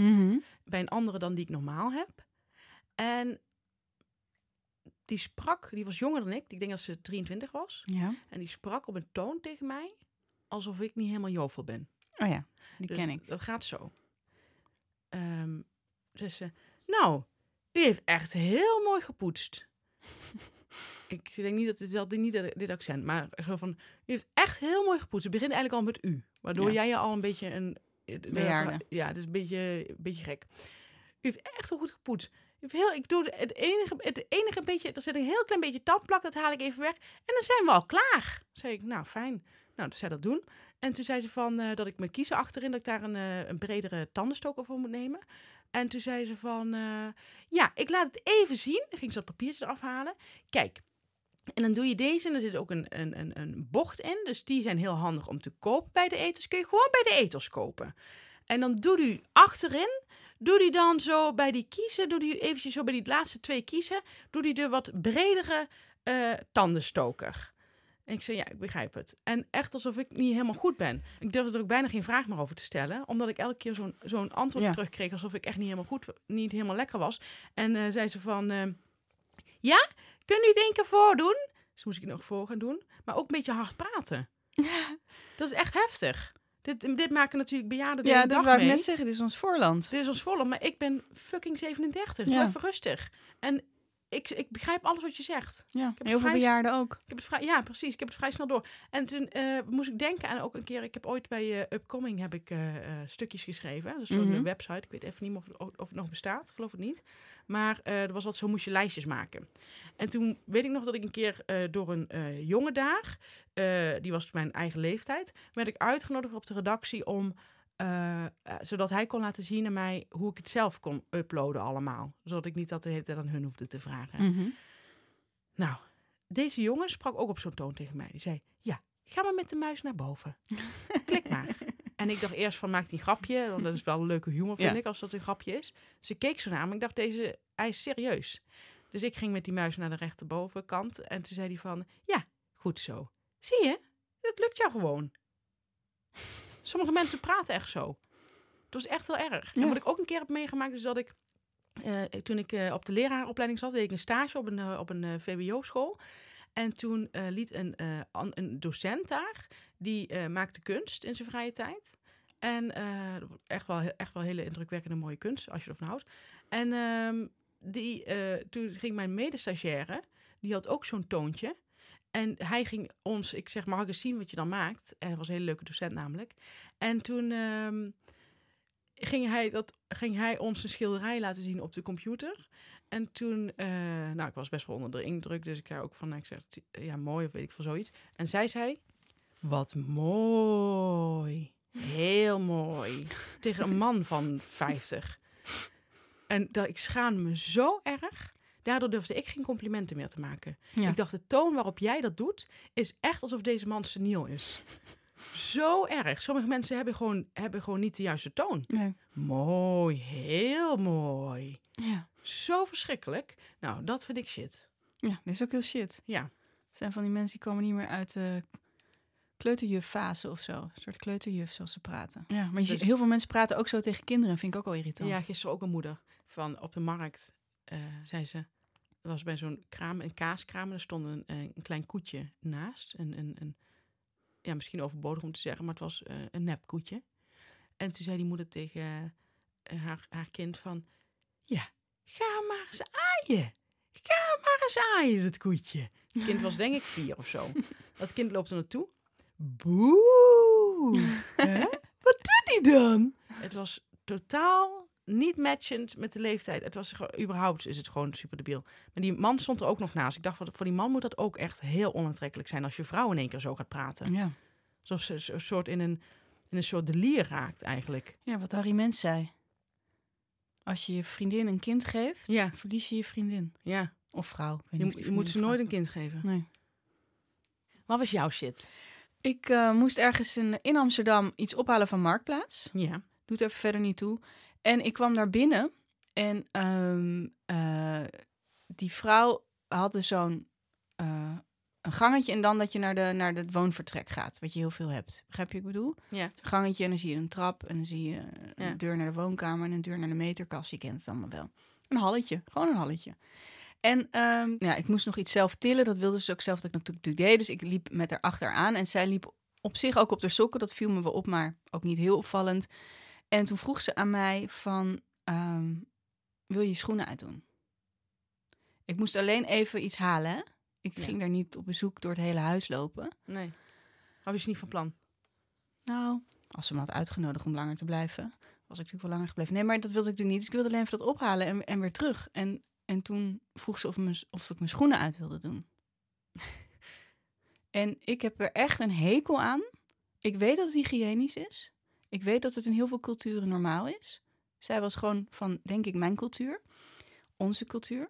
bij een andere dan die ik normaal heb. En die sprak, die was jonger dan ik. Ik denk dat ze 23 was. Ja. En die sprak op een toon tegen mij alsof ik niet helemaal jovel ben. Oh ja, die Dus ken ik. Dat gaat zo. Ehm zei ze, nou, u heeft echt heel mooi gepoetst. ik denk niet dat dit, niet dat- dit accent, maar zo van, u heeft echt heel mooi gepoetst. Het begint eigenlijk al met u, waardoor Ja. jij je al een beetje een Bejaarde. Ja, het is een beetje, een beetje gek. U heeft echt heel goed gepoetst. Heel, ik doe het enige, het enige beetje, er zit een heel klein beetje tandplak, dat haal ik even weg. En dan zijn we al klaar. Zei ik, nou fijn. Nou, dus zij dat doen. En toen zei ze van eh, dat ik me kiezen achterin, dat ik daar een, eh, een bredere tandenstoker voor moet nemen. En toen zei ze van, eh, ja, ik laat het even zien. Dan ging ze dat papiertje eraf halen. Kijk, en dan doe je deze en er zit ook een, een, een, een bocht in. Dus die zijn heel handig om te kopen bij de eters. Kun je gewoon bij de eters kopen. En dan doe die achterin, doe die dan zo bij die kiezen, doe die eventjes zo bij die laatste twee kiezen, doe die de wat bredere eh, tandenstoker. En ik zei, ja, ik begrijp het. En echt alsof ik niet helemaal goed ben. Ik durfde er ook bijna geen vraag meer over te stellen. Omdat ik elke keer zo'n zo'n antwoord Ja. terugkreeg alsof ik echt niet helemaal goed, niet helemaal lekker was. En eh, zei ze van, eh, ja, kun je het één keer voordoen? Dus moest ik het nog voor gaan doen. Maar ook een beetje hard praten. Dat is echt heftig. Dit, dit maken natuurlijk bejaarden de Ja, hele dat dag wou ik mee. net zeggen. Dit is ons voorland. Dit is ons volle, maar ik ben fucking 37. Doe Ja. even rustig. En ik, ik begrijp alles wat je zegt. Ja, heb heel veel vrij- bejaarden ook. Ik heb het vrij, ja, precies. Ik heb het vrij snel door. En toen eh, moest ik denken aan ook een keer. Ik heb ooit bij eh, Upcoming heb ik eh, stukjes geschreven. Dat is zo'n Mhm. website. Ik weet even niet of, of het nog bestaat. Ik geloof het niet. Maar er was wat zo moest je lijstjes maken. En toen weet ik nog dat ik een keer door een jongen daar, die was mijn eigen leeftijd, werd ik uitgenodigd op de redactie om. Eh, eh, zodat hij kon laten zien aan mij hoe ik het zelf kon uploaden allemaal. Zodat ik niet dat de hele tijd aan hun hoefde te vragen. Mhm. Nou, deze jongen sprak ook op zo'n toon tegen mij. Die zei, ja, ga maar met de muis naar boven. Klik maar. En ik dacht eerst van, maakt hij een grapje? Want dat is wel een leuke humor, vind Ja. ik, als dat een grapje is. Dus ik keek zo naar hem. Ik dacht, deze, hij is serieus. Dus ik ging met die muis naar de rechterbovenkant. En toen zei hij van, ja, goed zo. Zie je? Dat lukt jou gewoon. Sommige mensen praten echt zo. Het was echt heel erg. Ja. En wat ik ook een keer heb meegemaakt, is dat ik... eh, toen ik eh, op de leraaropleiding zat, deed ik een stage op een, eh, op een VWO-school. En toen liet een, an- een docent daar, die maakte kunst in zijn vrije tijd. En echt, wel, echt wel hele indrukwekkende mooie kunst, als je ervan houdt. En ehm, die, toen ging mijn medestagiaire, die had ook zo'n toontje. En hij ging ons, ik zeg, mag ik zien wat je dan maakt? En hij was een hele leuke docent namelijk. En toen ehm, ging, hij dat, ging hij ons een schilderij laten zien op de computer. En toen, eh, nou, ik was best wel onder de indruk, dus ik zei ook van, ik zeg, ja, mooi of weet ik veel zoiets. En zij zei, wat mooi, heel mooi, tegen een man van 50. En dat, ik schaamde me zo erg. Daardoor durfde ik geen complimenten meer te maken. Ja. Ik dacht, de toon waarop jij dat doet, is echt alsof deze man seniel is. Zo erg. Sommige mensen hebben gewoon, hebben gewoon niet de juiste toon. Nee. Mooi, heel mooi. Ja. Zo verschrikkelijk. Nou, dat vind ik shit. ja, dat is ook heel shit. Ja, Er zijn van die mensen die komen niet meer uit de kleuterjuffase of zo. Een soort kleuterjuf zoals ze praten. Ja, maar je Dus- ziet, heel veel mensen praten ook zo tegen kinderen. Vind ik ook wel irritant. ja gisteren ook een moeder van op de markt, eh, zei ze. Was bij zo'n kraam, een kaaskraam, en er stond een, eh, een klein koetje naast. Een, een, een, ja, misschien overbodig om te zeggen, maar het was eh, een nep koetje. En toen zei die moeder tegen eh, haar, haar kind van... Ja, ga maar eens aaien. Ga maar eens aaien, dat koetje. Het kind was denk ik vier of zo. Dat kind loopt er naartoe. Boe! Hè? Wat doet hij dan? Het was totaal niet matchend met de leeftijd. Het was überhaupt is het gewoon super debiel. Maar die man stond er ook nog naast. Ik dacht, voor die man moet dat ook echt heel onaantrekkelijk zijn als je vrouw in één keer zo gaat praten. Ja. Alsof ze een soort in een, in een soort delier raakt eigenlijk. ja, wat Harry Mens zei. Als je je vriendin een kind geeft, Ja. verlies je je vriendin. Ja, Of vrouw. Je, je moet ze nooit een kind geven. Nee. Wat was jouw shit? Ik eh, moest ergens in, in Amsterdam iets ophalen van Marktplaats. Ja. Doet even verder niet toe. En ik kwam naar binnen en ehm, eh, die vrouw had dus zo'n eh, een gangetje en dan dat je naar, de, naar het woonvertrek gaat, wat je heel veel hebt. Begrijp je wat ik bedoel? Ja. Een gangetje en dan zie je een trap en dan zie je een Ja. deur naar de woonkamer en een deur naar de meterkast. Je kent het allemaal wel. Een halletje, gewoon een halletje. En ehm, ja, ik moest nog iets zelf tillen. Dat wilde ze ook zelf dat ik natuurlijk deed. Dus ik liep met haar achteraan. En zij liep op zich ook op de sokken. Dat viel me wel op, maar ook niet heel opvallend. En toen vroeg ze aan mij van... ehm, wil je je schoenen uitdoen? Ik moest alleen even iets halen. hè? Ik Ja. ging daar niet op bezoek door het hele huis lopen. Nee. Had je niet van plan? Nou, als ze me had uitgenodigd om langer te blijven, was ik natuurlijk wel langer gebleven. Nee, maar dat wilde ik natuurlijk niet. Dus ik wilde alleen even dat ophalen en, en weer terug. En, en toen vroeg ze of, me, of ik mijn schoenen uit wilde doen. en ik heb er echt een hekel aan. Ik weet dat het hygiënisch is. Ik weet dat het in heel veel culturen normaal is. Zij was gewoon van, denk ik, mijn cultuur. Onze cultuur.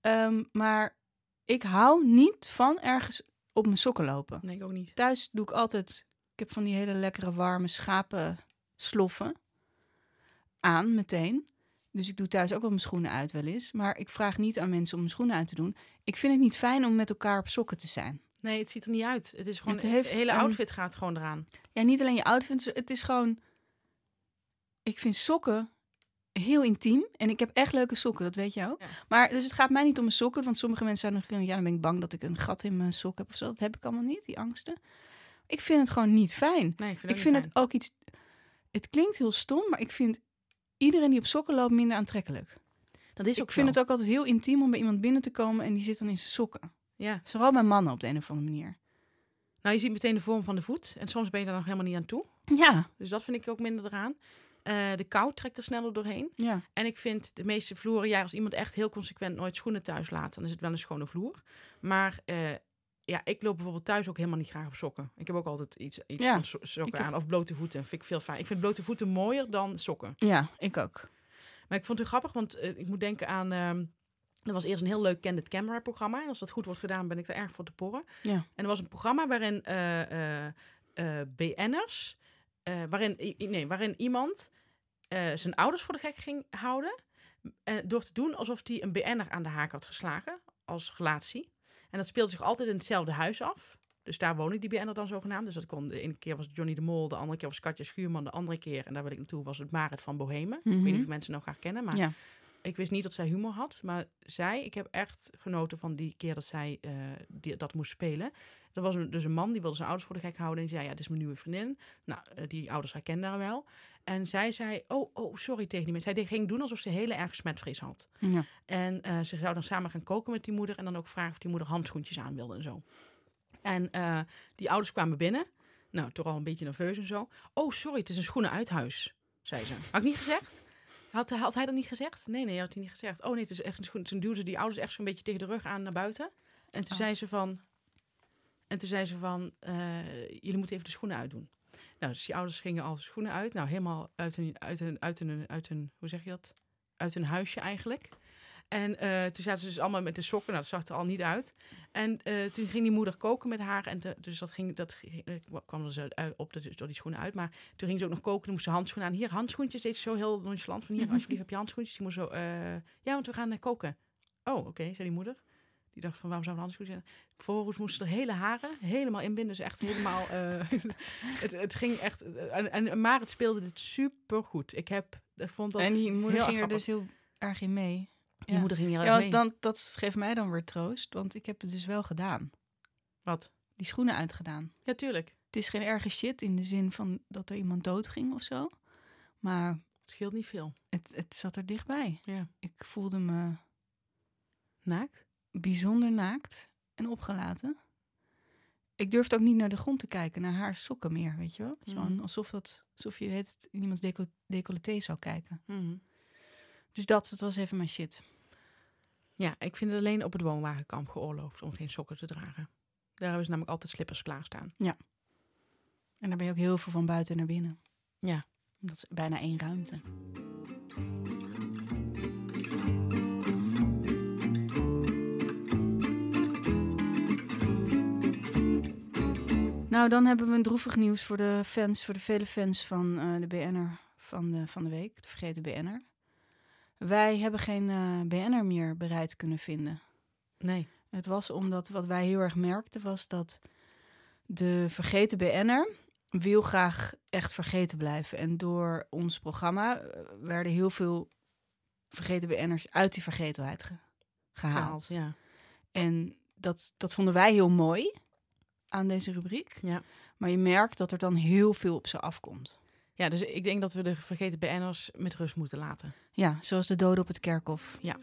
Ehm, maar ik hou niet van ergens op mijn sokken lopen. Nee, ik ook niet. Thuis doe ik altijd. Ik heb van die hele lekkere warme schapen sloffen aan meteen. Dus ik doe thuis ook wel mijn schoenen uit wel eens. Maar ik vraag niet aan mensen om mijn schoenen uit te doen. Ik vind het niet fijn om met elkaar op sokken te zijn. Nee, het ziet er niet uit. Het is gewoon, Het heeft hele outfit gaat gewoon eraan. Ja, niet alleen je outfit. Het is gewoon... Ik vind sokken heel intiem. En ik heb echt leuke sokken, dat weet je ook. Ja. Maar dus het gaat mij niet om mijn sokken. Want sommige mensen zouden nog kunnen... Ja, dan ben ik bang dat ik een gat in mijn sok heb of zo. Dat heb ik allemaal niet, die angsten. Ik vind het gewoon niet fijn. Nee, ik vind, Ik vind het ook iets. Het klinkt heel stom, maar ik vind iedereen die op sokken loopt minder aantrekkelijk. Dat is ook ik vind het ook altijd heel intiem om bij iemand binnen te komen en die zit dan in zijn sokken. Ja. Vooral bij mannen op de een of andere manier. Nou, je ziet meteen de vorm van de voet. En soms ben je daar nog helemaal niet aan toe. Ja, Dus dat vind ik ook minder eraan. Eh, de kou trekt er sneller doorheen. ja. En ik vind de meeste vloeren... Ja, als iemand echt heel consequent nooit schoenen thuis laat... dan is het wel een schone vloer. Maar eh, ja, ik loop bijvoorbeeld thuis ook helemaal niet graag op sokken. Ik heb ook altijd iets, iets Ja, van so- sokken ik- aan. Of blote voeten. Vind ik veel fijn. Ik vind blote voeten mooier dan sokken. Ja, ik ook. Maar ik vond het grappig, want eh, ik moet denken aan... er was eerst een heel leuk Candid Camera programma. En als dat goed wordt gedaan, ben ik daar erg voor te porren. Ja. En er was een programma waarin eh, eh, eh, BN'ers... waarin, nee, waarin iemand zijn ouders voor de gek ging houden... door te doen alsof hij een BN'er aan de haak had geslagen als relatie. En dat speelde zich altijd in hetzelfde huis af. Dus daar woonde die BN'er dan zogenaamd. Dus dat kon, de ene keer was het Johnny de Mol, de andere keer was Katja Schuurman, de andere keer, en daar wil ik naartoe, was het Marit van Bohemen. Ik weet niet Mhm. of mensen nog haar kennen, maar Ja. Ik wist niet dat zij humor had, maar zij, ik heb echt genoten van die keer dat zij eh, die, dat moest spelen. Er was een, dus een man die wilde zijn ouders voor de gek houden. En die zei, ja, dit is mijn nieuwe vriendin. Nou, eh, die ouders herkenden haar wel. En zij zei, oh, oh, sorry tegen die mensen. Zij ging doen alsof ze hele erg smetvrees had. Ja. En eh, ze zou dan samen gaan koken met die moeder. En dan ook vragen of die moeder handschoentjes aan wilde en zo. En die ouders kwamen binnen. Nou, toch al een beetje nerveus en zo. Oh, sorry, het is een schoenen uit huis, zei ze. Had ik niet gezegd? Had, had hij dat niet gezegd? Nee, nee, had hij niet gezegd. Oh nee, het is echt. Toen duwde die ouders echt zo'n beetje tegen de rug aan naar buiten. En toen Oh. zei ze van... En toen zei ze van, eh, jullie moeten even de schoenen uitdoen. Nou, dus die ouders gingen al de schoenen uit. Nou, helemaal uit een, uit een, uit een, uit een hoe zeg je dat? Uit een huisje eigenlijk. En eh, toen zaten ze dus allemaal met de sokken. Nou, dat zag er al niet uit. En eh, toen ging die moeder koken met haar. En de- dus dat, ging, dat ging- eh, kwam er zo uit, op de, dus door die schoenen uit. Maar toen ging ze ook nog koken. Toen moest ze handschoenen aan. Hier, handschoentjes. Deed ze zo heel nonchalant. Van hier, alsjeblieft, heb je handschoentjes? Die moest zo, ja, want we gaan koken. Oh, oké, zei die moeder. Die dacht van, waarom zouden we handschoentjes aan? Vervolgens moesten er hele haren helemaal inbinden. Dus echt helemaal... het, het ging echt... En, en Marit speelde dit super goed. Ik heb, ik vond dat... en die moeder ging er dus heel erg in mee. Die ja. moeder ging hier Ja, mee. dan, dat geeft mij dan weer troost, want ik heb het dus wel gedaan. Wat? Die schoenen uitgedaan. Ja, tuurlijk. Het is geen erge shit in de zin van dat er iemand doodging of zo. Maar Het scheelt niet veel. het, het zat er dichtbij. Ja. Ik voelde me Naakt? bijzonder naakt en opgelaten. Ik durfde ook niet naar de grond te kijken, naar haar sokken meer, weet je wel? Je Mhm. Alsof, dat, alsof je het in iemands deco decolleté zou kijken. Mhm. Dus dat, dat was even mijn shit. Ja, ik vind het alleen op het woonwagenkamp geoorloofd om geen sokken te dragen. Daar hebben ze namelijk altijd slippers klaarstaan. En daar ben je ook heel veel van buiten naar binnen. Ja. Dat is bijna één ruimte. Nou, dan hebben we een droevig nieuws voor de fans, voor de vele fans van eh, de BN'er van de, van de week, de vergeten BN'er. Wij hebben geen eh BN'er meer bereid kunnen vinden. Nee. Het was omdat wat wij heel erg merkten was dat de vergeten BN'er wil graag echt vergeten blijven. En door ons programma eh, werden heel veel vergeten BN'ers uit die vergetelheid ge- gehaald. Gehaald, ja. En dat, dat vonden wij heel mooi aan deze rubriek. Ja. Maar je merkt dat er dan heel veel op ze afkomt. Ja, dus ik denk dat we de vergeten BN'ers met rust moeten laten. Ja, zoals de doden op het kerkhof. Ja.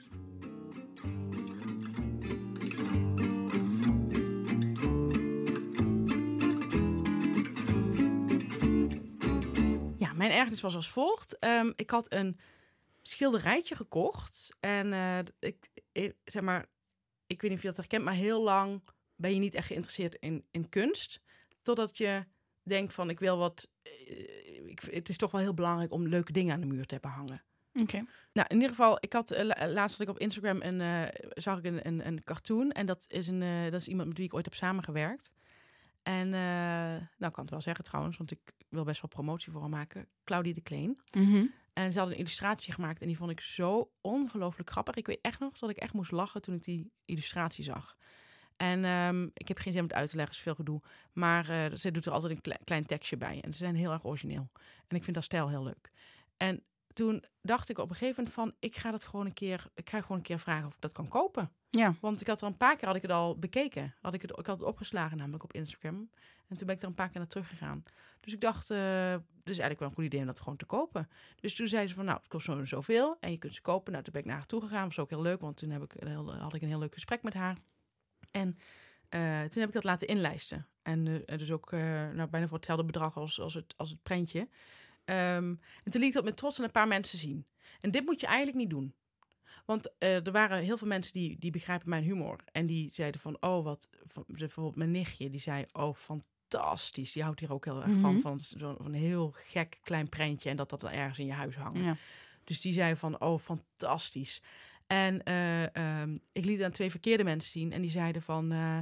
Ja, mijn ergernis was als volgt. Ehm, ik had een schilderijtje gekocht. En eh, ik, ik, zeg maar, ik weet niet of je dat herkent, maar heel lang ben je niet echt geïnteresseerd in, in kunst. Totdat je denkt van, ik wil wat... ik, het is toch wel heel belangrijk om leuke dingen aan de muur te hebben hangen. Oké. Nou, in ieder geval, ik had eh, la- laatst had ik op Instagram een, eh, zag ik een, een, een cartoon. En dat is, een, eh, dat is iemand met wie ik ooit heb samengewerkt. En nou, ik kan het wel zeggen trouwens, want ik wil best wel promotie voor haar maken. Claudie de Kleen. Mhm. En ze had een illustratie gemaakt en die vond ik zo ongelooflijk grappig. Ik weet echt nog dat ik echt moest lachen toen ik die illustratie zag. En ehm, ik heb geen zin om het uit te leggen, is veel gedoe. Maar eh, ze doet er altijd een kle- klein tekstje bij. En ze zijn heel erg origineel. En ik vind dat stijl heel leuk. En toen dacht ik op een gegeven moment van... ik ga dat gewoon een keer, ik ga gewoon een keer vragen of ik dat kan kopen. Ja. Want ik had er een paar keer had ik het al bekeken. Had ik, het, ik had het opgeslagen namelijk op Instagram. En toen ben ik er een paar keer naar teruggegaan. Dus ik dacht, eh het is eigenlijk wel een goed idee om dat gewoon te kopen. Dus toen zei ze van, nou, het kost zo en zoveel. En je kunt ze kopen. Nou, toen ben ik naar haar toe gegaan. was ook heel leuk, want toen heb ik, had ik een heel leuk gesprek met haar. En eh, toen heb ik dat laten inlijsten. En eh, dus ook eh, nou, bijna voor hetzelfde bedrag als, als, het, als het prentje. Ehm, en toen liet ik dat met trots aan een paar mensen zien. En dit moet je eigenlijk niet doen. Want er waren heel veel mensen die, die begrijpen mijn humor. En die zeiden van, oh, wat... Van, bijvoorbeeld mijn nichtje, die zei, oh, fantastisch. Die houdt hier ook heel erg van. Mhm. Van zo'n van heel gek klein prentje. En dat dat dan ergens in je huis hangt. ja. Dus die zei van, oh, fantastisch. En eh, ehm, ik liet aan twee verkeerde mensen zien. En die zeiden van, eh,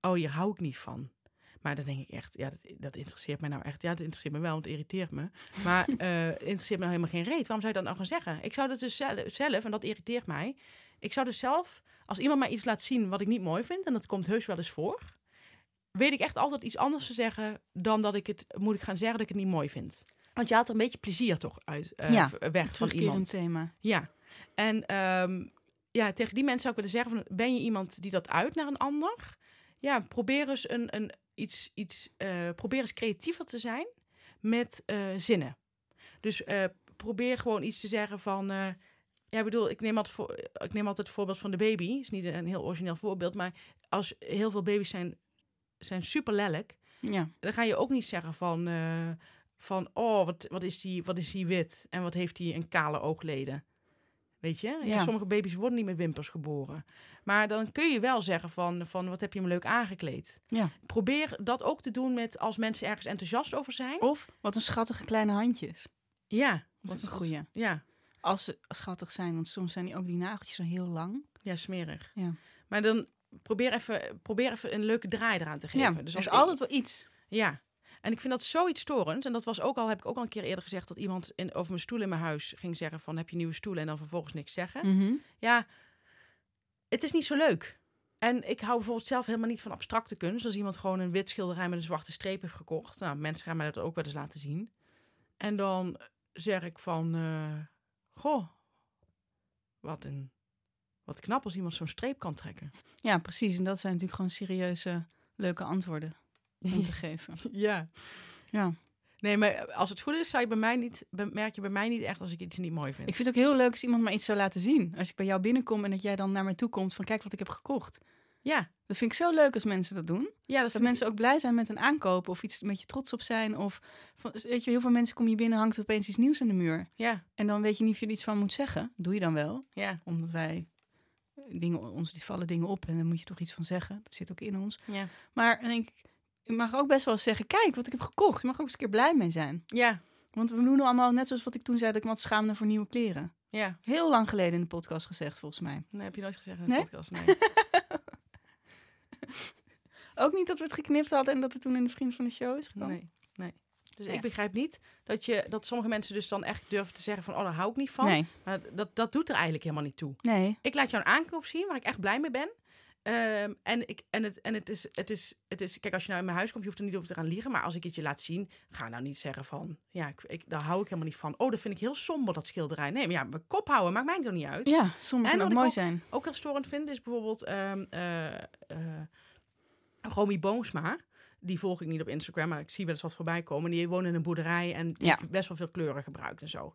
oh, hier hou ik niet van. Maar dan denk ik echt, ja, dat, dat interesseert mij nou echt. Ja, dat interesseert me wel, want het irriteert me. Maar het interesseert me nou helemaal geen reet. Waarom zou je dat nou gaan zeggen? Ik zou dat dus zelf, zelf, en dat irriteert mij. Ik zou dus zelf, als iemand mij iets laat zien wat ik niet mooi vind... en dat komt heus wel eens voor... weet ik echt altijd iets anders te zeggen... dan dat ik het moet ik gaan zeggen dat ik het niet mooi vind. Want je haalt er een beetje plezier toch uit eh, Ja, weg van iemand. thema. Ja. En ehm, ja, tegen die mensen zou ik willen zeggen: van, ben je iemand die dat uit naar een ander? Ja, probeer eens een, een iets, iets eh, probeer eens creatiever te zijn met eh, zinnen. Dus probeer gewoon iets te zeggen van. ja, ik bedoel, ik neem, altijd voor, ik neem altijd het voorbeeld van de baby. is niet een heel origineel voorbeeld, maar als heel veel baby's zijn, zijn super lelijk, Ja, dan ga je ook niet zeggen van, van oh, wat, wat, is die, wat is die wit en wat heeft die een kale oogleden. Weet je? Ja. Ja. sommige baby's worden niet met wimpers geboren. Maar dan kun je wel zeggen van, van wat heb je hem leuk aangekleed. ja. Probeer dat ook te doen met als mensen ergens enthousiast over zijn. Of wat een schattige kleine handjes. Ja. Dat is want- ook een goeie. Ja. Als ze schattig zijn, want soms zijn die ook die nageltjes zo heel lang. Ja, smerig. Ja. Maar dan probeer even, probeer even een leuke draai eraan te geven. Ja, dus er als is altijd wel iets. Ja. En ik vind dat zoiets storend. En dat was ook al, heb ik ook al een keer eerder gezegd, dat iemand in, over mijn stoel in mijn huis ging zeggen van, heb je nieuwe stoelen? En dan vervolgens niks zeggen. Mhm. Ja, het is niet zo leuk. En ik hou bijvoorbeeld zelf helemaal niet van abstracte kunst. Als iemand gewoon een wit schilderij met een zwarte streep heeft gekocht. Nou, mensen gaan mij dat ook wel eens laten zien. En dan zeg ik van, eh, goh, wat een, wat knap als iemand zo'n streep kan trekken. Ja, precies. En dat zijn natuurlijk gewoon serieuze, leuke antwoorden om te geven. Ja. Ja. Nee, maar als het goed is, zou je bij mij niet, merk je bij mij niet echt als ik iets niet mooi vind. Ik vind het ook heel leuk als iemand mij iets zou laten zien. Als ik bij jou binnenkom en dat jij dan naar mij toe komt van kijk wat ik heb gekocht. ja, Dat vind ik zo leuk als mensen dat doen. ja, dat mensen ook blij zijn met een aankoop of iets met je trots op zijn. Of van, weet je, heel veel mensen kom je binnen, hangt er opeens iets nieuws aan de muur. ja, En dan weet je niet of je er iets van moet zeggen. Doe je dan wel, ja, omdat wij dingen, ons die vallen dingen op en dan moet je toch iets van zeggen. Dat zit ook in ons. ja, Maar dan denk ik, je mag ook best wel eens zeggen, kijk wat ik heb gekocht. Je mag ook eens een keer blij mee zijn. ja, Want we doen allemaal net zoals wat ik toen zei, dat ik me wat schaamde voor nieuwe kleren. ja. Heel lang geleden in de podcast gezegd, volgens mij. Nee, heb je nooit gezegd in de Nee? podcast. Nee. Ook niet dat we het geknipt hadden en dat het toen in de Vriend van de Show is gekomen. Nee, nee. Dus Ja. ik begrijp niet dat, je, dat sommige mensen dus dan echt durven te zeggen van... oh, daar hou ik niet van. Nee. Maar dat, dat doet er eigenlijk helemaal niet toe. Nee. Ik laat jou een aankoop zien waar ik echt blij mee ben. Ehm, en ik, en, het, en het, is, het, is, het is... Kijk, als je nou in mijn huis komt, je hoeft er niet over te gaan liegen. Maar als ik het je laat zien, ga nou niet zeggen van... Ja, ik, ik, daar hou ik helemaal niet van. Oh, dat vind ik heel somber, dat schilderij. Nee, maar ja, mijn kop houden maakt mij toch niet uit. Ja, En kunnen ook mooi ook- zijn. ook heel storend vind, is bijvoorbeeld eh, eh, Romy Boomsma. Die volg ik niet op Instagram, maar ik zie wel eens wat voorbij komen. Die woont in een boerderij en die Ja. heeft best wel veel kleuren gebruikt en zo.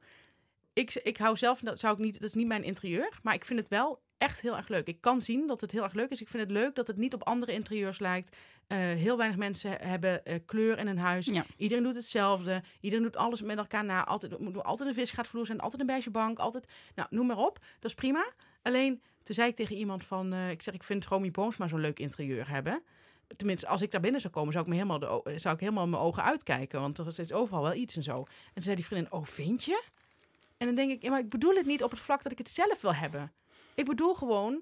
Ik, ik hou zelf, dat zou ik niet, dat is niet mijn interieur, maar ik vind het wel echt heel erg leuk. Ik kan zien dat het heel erg leuk is. Ik vind het leuk dat het niet op andere interieurs lijkt. Eh, heel weinig mensen hebben eh, kleur in een huis. Ja. Iedereen doet hetzelfde. Iedereen doet alles met elkaar na. Altijd, moet altijd een visgaatvloer zijn, altijd een beige bank, altijd... Nou, noem maar op. Dat is prima. Alleen, toen zei ik tegen iemand van... eh, ik zeg, ik vind Romy Boomsma zo'n leuk interieur hebben. Tenminste, als ik daar binnen zou komen, zou ik, me helemaal de, zou ik helemaal mijn ogen uitkijken. Want er is overal wel iets en zo. En toen zei die vriendin, oh, vind je? En dan denk ik, ja, maar ik bedoel het niet op het vlak dat ik het zelf wil hebben. Ik bedoel gewoon,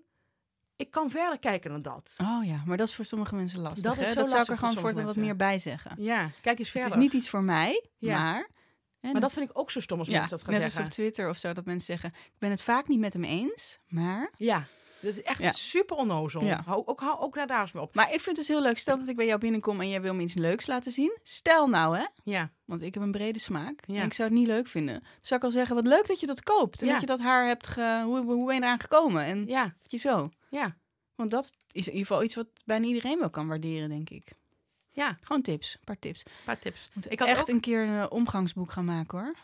ik kan verder kijken dan dat. Oh ja, maar dat is voor sommige mensen lastig. Dat is hè? zo dat zou ik er voor gewoon voortaan wat meer bij zeggen. Ja, kijk eens verder. Het is niet iets voor mij, Ja. maar... maar dat vind ik ook zo stom als ja, mensen dat gaan net zeggen. als op Twitter of zo, dat mensen zeggen... ik ben het vaak niet met hem eens, maar... Ja, dat is echt Ja. super onnozel. Ja. Hou, ook, hou ook daar, daar eens mee op. Maar ik vind het dus heel leuk. Stel dat ik bij jou binnenkom en jij wil me iets leuks laten zien. Stel nou, hè. Ja, Want ik heb een brede smaak. Ja. En ik zou het niet leuk vinden. Zou ik al zeggen, wat leuk dat je dat koopt. En dat je dat haar hebt ge... Hoe, hoe ben je eraan gekomen? En ja, je zo. ja, Want dat is in ieder geval iets wat bijna iedereen wel kan waarderen, denk ik. ja. Gewoon tips. Een paar tips. Een paar tips. Ik Ik had echt ook- een keer een eh, omgangsboek gaan maken, hoor.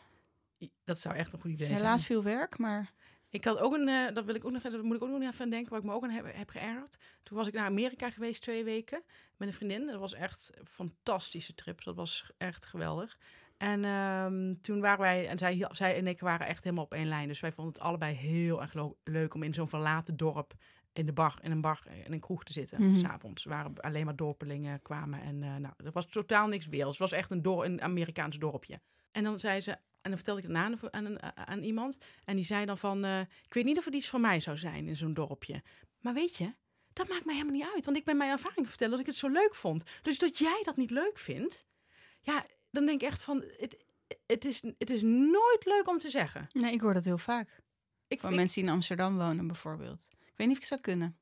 Dat zou echt een goed idee zijn. helaas veel werk, maar... Ik had ook een, eh, dat wil ik ook nog, dat moet ik ook nog even aan denken, waar ik me ook aan heb, heb geërgerd. Toen was ik naar Amerika geweest twee weken met een vriendin. Dat was echt een fantastische trip. Dat was echt geweldig. En ehm, toen waren wij, en zij, zij en ik waren echt helemaal op één lijn. Dus wij vonden het allebei heel erg leuk om in zo'n verlaten dorp in de bar, in een bar, in een kroeg te zitten. Mhm. s S'avonds waren alleen maar dorpelingen kwamen. En eh, nou, er was totaal niks werelds. Het was echt een, dor een Amerikaans dorpje. En dan zei ze, dan vertelde ik het aan, aan, een- aan iemand. En die zei dan van, eh, ik weet niet of het iets voor mij zou zijn in zo'n dorpje. Maar weet je, dat maakt mij helemaal niet uit. Want ik ben mijn ervaring vertellen dat ik het zo leuk vond. Dus dat jij dat niet leuk vindt, ja, dan denk ik echt van, het, het, is, het is nooit leuk om te zeggen. Nee, ik hoor dat heel vaak. Ik, Van ik- mensen die in Amsterdam wonen, bijvoorbeeld. Ik weet niet of ik zou kunnen.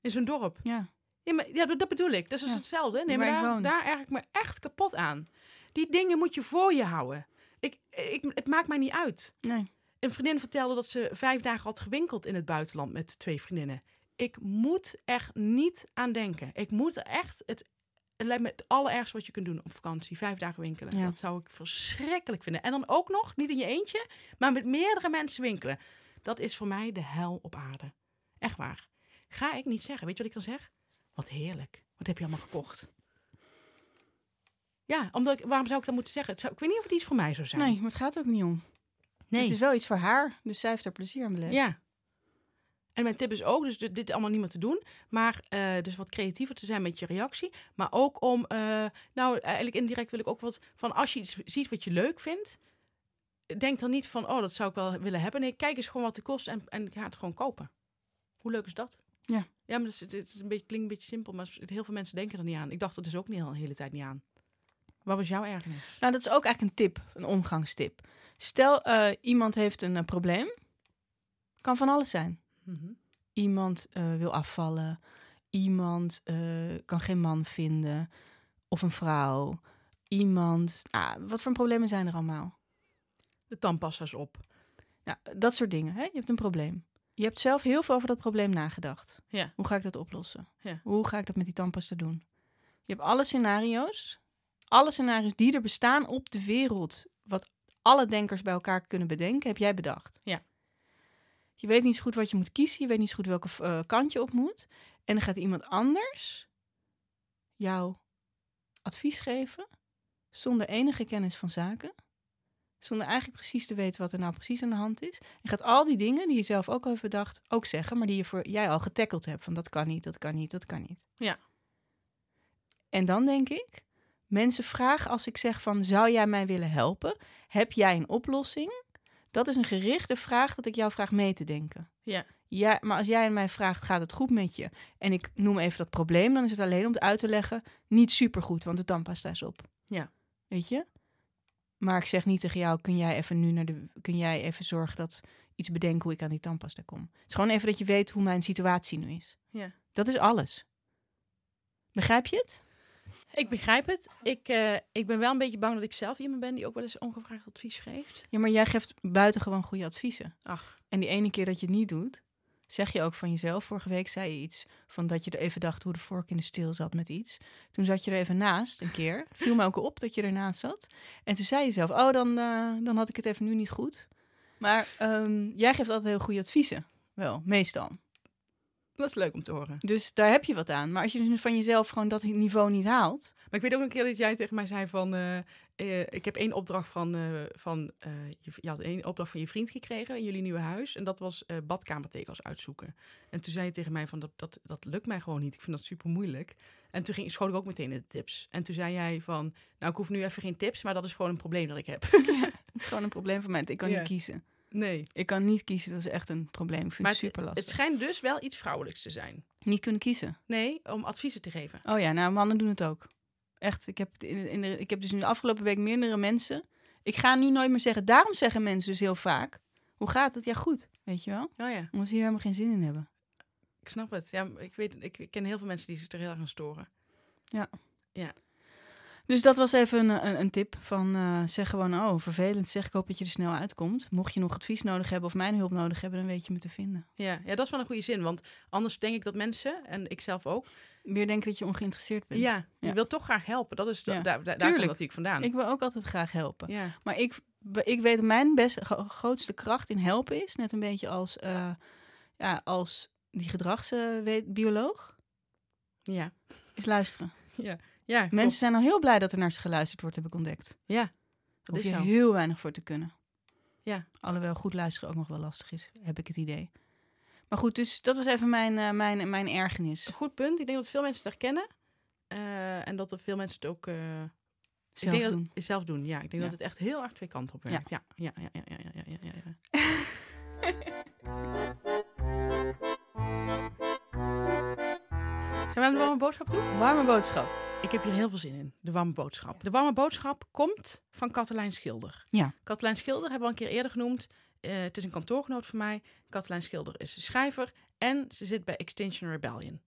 in zo'n dorp. Ja. Ja, maar, ja dat, bedoel ik. Dat is dus Ja. hetzelfde. Nee, maar daar, daar erg ik me echt kapot aan. Die dingen moet je voor je houden. Ik, ik, het maakt mij niet uit. Nee. Een vriendin vertelde dat ze vijf dagen had gewinkeld in het buitenland met twee vriendinnen. Ik moet er niet aan denken. Ik moet echt het, het lijkt me het allerergste wat je kunt doen op vakantie. Vijf dagen winkelen. Ja. Dat zou ik verschrikkelijk vinden. En dan ook nog, niet in je eentje, maar met meerdere mensen winkelen. Dat is voor mij de hel op aarde. Echt waar. Ga ik niet zeggen. Weet je wat ik dan zeg? Wat heerlijk. Wat heb je allemaal gekocht? Ja, omdat ik, waarom zou ik dat moeten zeggen? Het zou, ik weet niet of het iets voor mij zou zijn. Nee, maar het gaat ook niet om. Nee. Het is wel iets voor haar, dus zij heeft er plezier aan beleefd. Ja. En mijn tip is ook, dus dit allemaal niet meer te doen, maar eh, dus wat creatiever te zijn met je reactie. Maar ook om, eh, nou eigenlijk indirect wil ik ook wat van als je iets ziet wat je leuk vindt, denk dan niet van, oh dat zou ik wel willen hebben. Nee, kijk eens gewoon wat het kost en, en ga het gewoon kopen. Hoe leuk is dat? Ja. Ja, maar het, is, het is een beetje, klinkt een beetje simpel, maar heel veel mensen denken er niet aan. Ik dacht er dus ook niet al de hele tijd niet aan. Wat was jouw ergernis? Nou, dat is ook eigenlijk een tip, een omgangstip. Stel, eh, iemand heeft een eh, probleem. Kan van alles zijn. Mhm. Iemand eh, wil afvallen. Iemand kan geen man vinden. Of een vrouw. Iemand. Ah, wat voor problemen zijn er allemaal? De tandpassa's op. Nou, dat soort dingen. Hè? Je hebt een probleem. Je hebt zelf heel veel over dat probleem nagedacht. Ja. Hoe ga ik dat oplossen? Ja. Hoe ga ik dat met die tandpasta doen? Je hebt alle scenario's. Alle scenario's die er bestaan op de wereld. Wat alle denkers bij elkaar kunnen bedenken, heb jij bedacht. Ja. Je weet niet zo goed wat je moet kiezen. Je weet niet zo goed welke eh, kant je op moet. En dan gaat iemand anders jou advies geven. Zonder enige kennis van zaken. Zonder eigenlijk precies te weten wat er nou precies aan de hand is. En gaat al die dingen die je zelf ook al heeft bedacht, ook zeggen. Maar die je voor jij al getackeld hebt. Van dat kan niet, dat kan niet, dat kan niet. Ja. En dan denk ik, mensen vragen als ik zeg van zou jij mij willen helpen? Heb jij een oplossing? Dat is een gerichte vraag dat ik jou vraag mee te denken. Ja. Ja, maar als jij mij vraagt, gaat het goed met je? En ik noem even dat probleem, dan is het alleen om het uit te leggen. Niet supergoed, want de tandpasta is op. Ja. Weet je? Maar ik zeg niet tegen jou, kun jij even nu naar de... Kun jij even zorgen dat... Iets bedenken hoe ik aan die tandpasta kom. Het is gewoon even dat je weet hoe mijn situatie nu is. Ja. Dat is alles. Begrijp je het? Ik begrijp het. Ik, eh, ik ben wel een beetje bang dat ik zelf iemand ben die ook wel eens ongevraagd advies geeft. Ja, maar jij geeft buitengewoon goede adviezen. Ach, En die ene keer dat je het niet doet, zeg je ook van jezelf. Vorige week zei je iets van dat je er even dacht hoe de vork in de steel zat met iets. Toen zat je er even naast een keer. Viel me ook op dat je ernaast zat. En toen zei je zelf, oh, dan, eh, dan had ik het even nu niet goed. Maar ehm, jij geeft altijd heel goede adviezen. Wel, meestal. Dat is leuk om te horen. Dus daar heb je wat aan. Maar als je dus van jezelf gewoon dat niveau niet haalt. Maar ik weet ook een keer dat jij tegen mij zei van... eh, eh, ik heb één opdracht van... eh, van eh, je, je had één opdracht van je vriend gekregen in jullie nieuwe huis. En dat was eh badkamertegels uitzoeken. En toen zei je tegen mij van, dat, dat, dat lukt mij gewoon niet. Ik vind dat super moeilijk. En toen ging, schoot ik ook meteen in de tips. En toen zei jij van, nou ik hoef nu even geen tips, maar dat is gewoon een probleem dat ik heb. Het is gewoon een probleem voor mij. Ik kan Ja. niet kiezen. Nee. Ik kan niet kiezen. Dat is echt een probleem. Ik vind Maar het super lastig. Het schijnt dus wel iets vrouwelijks te zijn. Niet kunnen kiezen. Nee, om adviezen te geven. Oh ja, nou, mannen doen het ook. Echt, ik heb, in, in de, ik heb dus nu de afgelopen week meerdere mensen... Ik ga nu nooit meer zeggen... Daarom zeggen mensen dus heel vaak... Hoe gaat het? Ja, goed. Weet je wel? Oh ja, Omdat ze hier helemaal geen zin in hebben. ik snap het. Ja, ik, weet, ik, ik ken heel veel mensen die zich er heel erg aan storen. Dus dat was even een, een, een tip van eh, zeg gewoon... Oh, vervelend. Zeg, ik hoop dat je er snel uitkomt. Mocht je nog advies nodig hebben of mijn hulp nodig hebben... dan weet je me te vinden. Ja, ja, dat is wel een goede zin. Want anders denk ik dat mensen, en ik zelf ook... Weer denken dat je ongeïnteresseerd bent. Ja, je Ja. wil toch graag helpen. Dat is, da- Ja. daar, komt natuurlijk vandaan. Ik wil ook altijd graag helpen. ja. Maar ik, ik weet mijn best, gro- grootste kracht in helpen is... net een beetje als, eh, ja, als die gedragsbioloog... Ja. is luisteren. Ja. Ja, Mensen zijn al heel blij dat er naar ze geluisterd wordt, heb ik ontdekt. Ja, dat Hoef je heel weinig voor te kunnen. Ja. Alhoewel goed luisteren ook nog wel lastig is, heb ik het idee. Maar goed, dus dat was even mijn, eh, mijn, mijn ergernis. Goed punt. Ik denk dat veel mensen het herkennen. Eh, en dat er veel mensen het ook... Eh, zelf doen. Zelf doen, ja. Ik denk dat het echt heel erg twee kanten op werkt. Ja, ja, ja, ja, ja, ja, ja. ja. Zijn we aan de warme boodschap toe? Warme boodschap. Ik heb hier heel veel zin in, de warme boodschap. De warme boodschap komt van Katelijn Schilder. Ja. Katelijn Schilder hebben we al een keer eerder genoemd. Eh, het is een kantoorgenoot van mij. Katelijn Schilder is schrijver en ze zit bij Extinction Rebellion.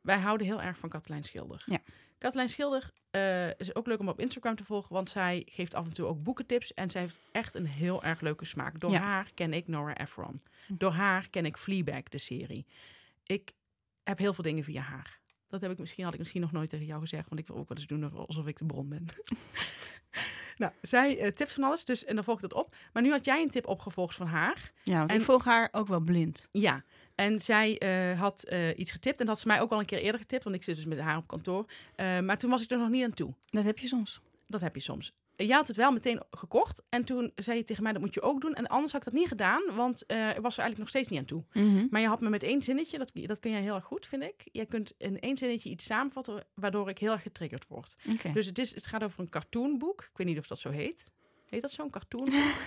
Wij houden heel erg van Katelijn Schilder. Ja. Katelijn Schilder eh, is ook leuk om op Instagram te volgen, want zij geeft af en toe ook boekentips. En zij heeft echt een heel erg leuke smaak. Door Ja. haar ken ik Nora Ephron. Hm. Door haar ken ik Fleabag, de serie. Ik heb heel veel dingen via haar. Dat heb ik misschien, had ik misschien nog nooit tegen jou gezegd, want ik wil ook wel eens doen alsof ik de bron ben. nou, zij eh, tips van alles, dus en dan volg ik dat op. Maar nu had jij een tip opgevolgd van haar. Ja, En- ik volg haar ook wel blind. Ja, en zij eh, had eh, iets getipt. En dat had ze mij ook al een keer eerder getipt, want ik zit dus met haar op kantoor. Maar toen was ik er nog niet aan toe. Dat heb je soms. Dat heb je soms. Jij had het wel meteen gekocht. En toen zei je tegen mij, dat moet je ook doen. En anders had ik dat niet gedaan, want eh, ik was er eigenlijk nog steeds niet aan toe. Maar je had me met één zinnetje, dat, dat kun jij heel erg goed, vind ik. Jij kunt in één zinnetje iets samenvatten, waardoor ik heel erg getriggerd word. Dus het, is, het gaat over een cartoonboek. Ik weet niet of dat zo heet. Heet dat zo'n cartoonboek?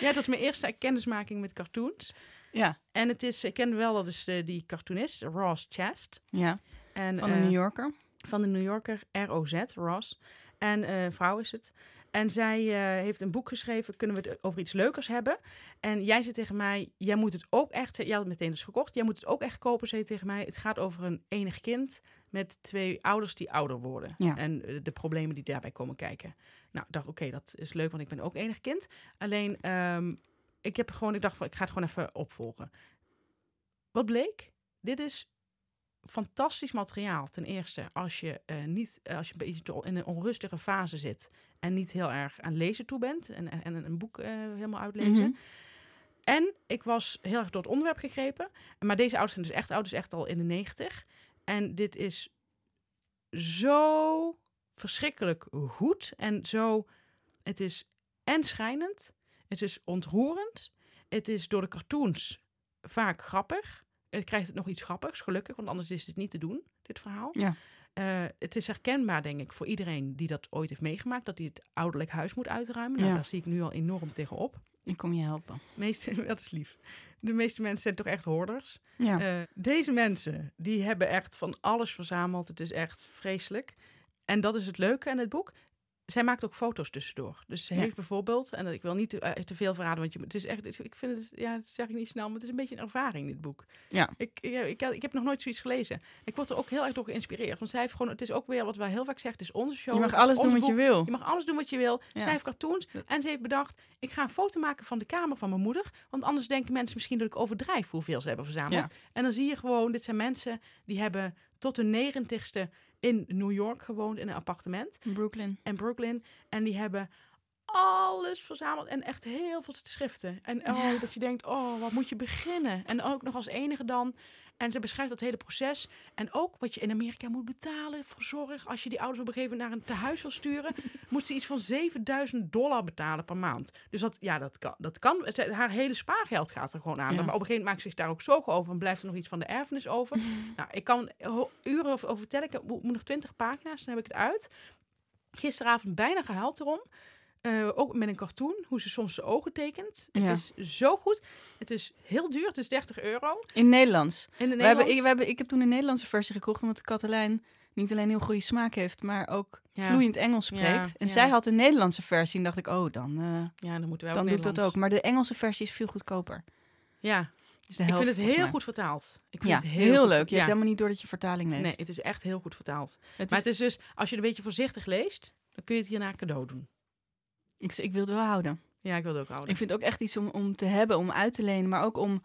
ja, dat is mijn eerste kennismaking met cartoons. Ja, En het is, ik ken wel, dat is eh, die cartoonist, Ross Chast. ja. En, van de eh, New Yorker. van de New Yorker, R.O.Z., Ross. En eh vrouw is het. En zij eh, heeft een boek geschreven, kunnen we het over iets leukers hebben? En jij zei tegen mij, jij moet het ook echt, jij had het meteen dus gekocht, jij moet het ook echt kopen, zei tegen mij. Het gaat over een enig kind met twee ouders die ouder worden. Ja. En eh, de problemen die daarbij komen kijken. Nou, ik dacht, oké, dat is leuk, want ik ben ook enig kind. Alleen, ehm, ik heb gewoon, ik dacht van, ik ga het gewoon even opvolgen. Wat bleek? Dit is fantastisch materiaal. Ten eerste, als je, eh, niet, eh, als je een beetje in een onrustige fase zit en niet heel erg aan lezen toe bent en, en, en een boek eh, helemaal uitlezen. Mhm. En ik was heel erg door het onderwerp gegrepen. Maar deze ouders zijn dus echt ouders, echt al in de negentig. En dit is zo verschrikkelijk goed en zo. Het is en schrijnend, het is ontroerend, het is door de cartoons vaak grappig. Het krijgt het nog iets grappigs, gelukkig, want anders is dit niet te doen, dit verhaal. Ja. Eh, het is herkenbaar, denk ik, voor iedereen die dat ooit heeft meegemaakt, dat hij het ouderlijk huis moet uitruimen. Nou, Ja. daar zie ik nu al enorm tegenop. Ik kom je helpen. Meeste, dat is lief. De meeste mensen zijn toch echt hoorders. Ja. Eh, deze mensen, die hebben echt van alles verzameld. Het is echt vreselijk. En dat is het leuke aan het boek. Zij maakt ook foto's tussendoor. Dus ze Ja. heeft bijvoorbeeld, en ik wil niet te, eh, te veel verraden, want je, het is echt, ik vind het, ja, dat zeg ik niet snel, maar het is een beetje een ervaring, dit boek. Ja. Ik, ik, ik, ik heb nog nooit zoiets gelezen. Ik word er ook heel erg door geïnspireerd. Want zij heeft gewoon, het is ook weer wat wij heel vaak zeggen, het is onze show. Je mag alles doen wat je wil. Je mag alles doen wat je wil. Ja. Zij heeft cartoons en ze heeft bedacht, ik ga een foto maken van de kamer van mijn moeder. Want anders denken mensen misschien dat ik overdrijf hoeveel ze hebben verzameld. Ja. En dan zie je gewoon, dit zijn mensen die hebben tot hun negentigste in New York gewoond in een appartement. Brooklyn. En Brooklyn. En die hebben alles verzameld en echt heel veel schriften. En oh, Ja. dat je denkt, oh, wat moet je beginnen? En ook nog als enige dan. En ze beschrijft dat hele proces. En ook wat je in Amerika moet betalen voor zorg. Als je die ouders op een gegeven moment naar een tehuis wil sturen, moet ze iets van 7000 dollar betalen per maand. Dus dat, ja, dat kan. Dat kan. Haar hele spaargeld gaat er gewoon aan. Ja. Maar op een gegeven moment maakt ze zich daar ook zorgen over. En blijft er nog iets van de erfenis over. nou, ik kan uren over, vertellen. Ik heb- moet nog 20 pagina's, dan heb ik het uit. Gisteravond bijna gehuild erom. Eh, ook met een cartoon, hoe ze soms de ogen tekent. Het is zo goed. Het is heel duur, het is 30 euro. In Nederlands. In de We hebben, ik, Nederlands. we hebben, ik heb toen een Nederlandse versie gekocht, omdat Katelijn niet alleen heel goede smaak heeft, maar ook Ja. vloeiend Engels spreekt. Ja, en zij had een Nederlandse versie en dacht ik, oh, dan, eh, Ja, dan moeten wij dan ook doe ik dat ook. Nederlands. Maar de Engelse versie is veel goedkoper. Ja, Dus de ik helft, vind het heel mij. goed vertaald. Ik vind Ja, het heel, goed leuk. Je ja. hebt helemaal niet door dat je vertaling leest. Nee, het is echt heel goed vertaald. het Maar is, het is dus, als je het een beetje voorzichtig leest, dan kun je het hierna cadeau doen. Ik, ik wil het wel houden. Ja, ik wil het ook houden. Ik vind het ook echt iets om, om te hebben, om uit te lenen, maar ook om,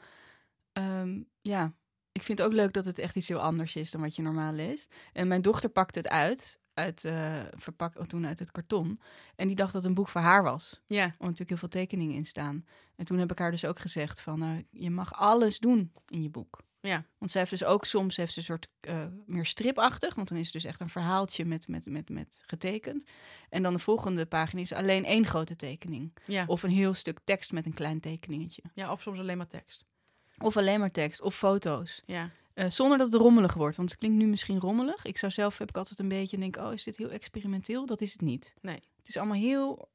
ehm, ja, ik vind het ook leuk dat het echt iets heel anders is dan wat je normaal leest. En mijn dochter pakte het uit, uit eh, verpak, toen uit het karton, en die dacht dat het een boek voor haar was. Ja, Er natuurlijk heel veel tekeningen in staan. En toen heb ik haar dus ook gezegd van, eh, je mag alles doen in je boek. Ja, Want zij heeft dus ook soms heeft ze een soort eh, meer stripachtig. Want dan is het dus echt een verhaaltje met, met, met, met getekend. En dan de volgende pagina is alleen één grote tekening. ja. Of een heel stuk tekst met een klein tekeningetje. ja, of soms alleen maar tekst. Of alleen maar tekst of foto's. Ja, Eh, zonder dat het rommelig wordt. Want het klinkt nu misschien rommelig. Ik zou zelf heb ik altijd een beetje denk, oh, is dit heel experimenteel? Dat is het niet. nee, Het is allemaal heel,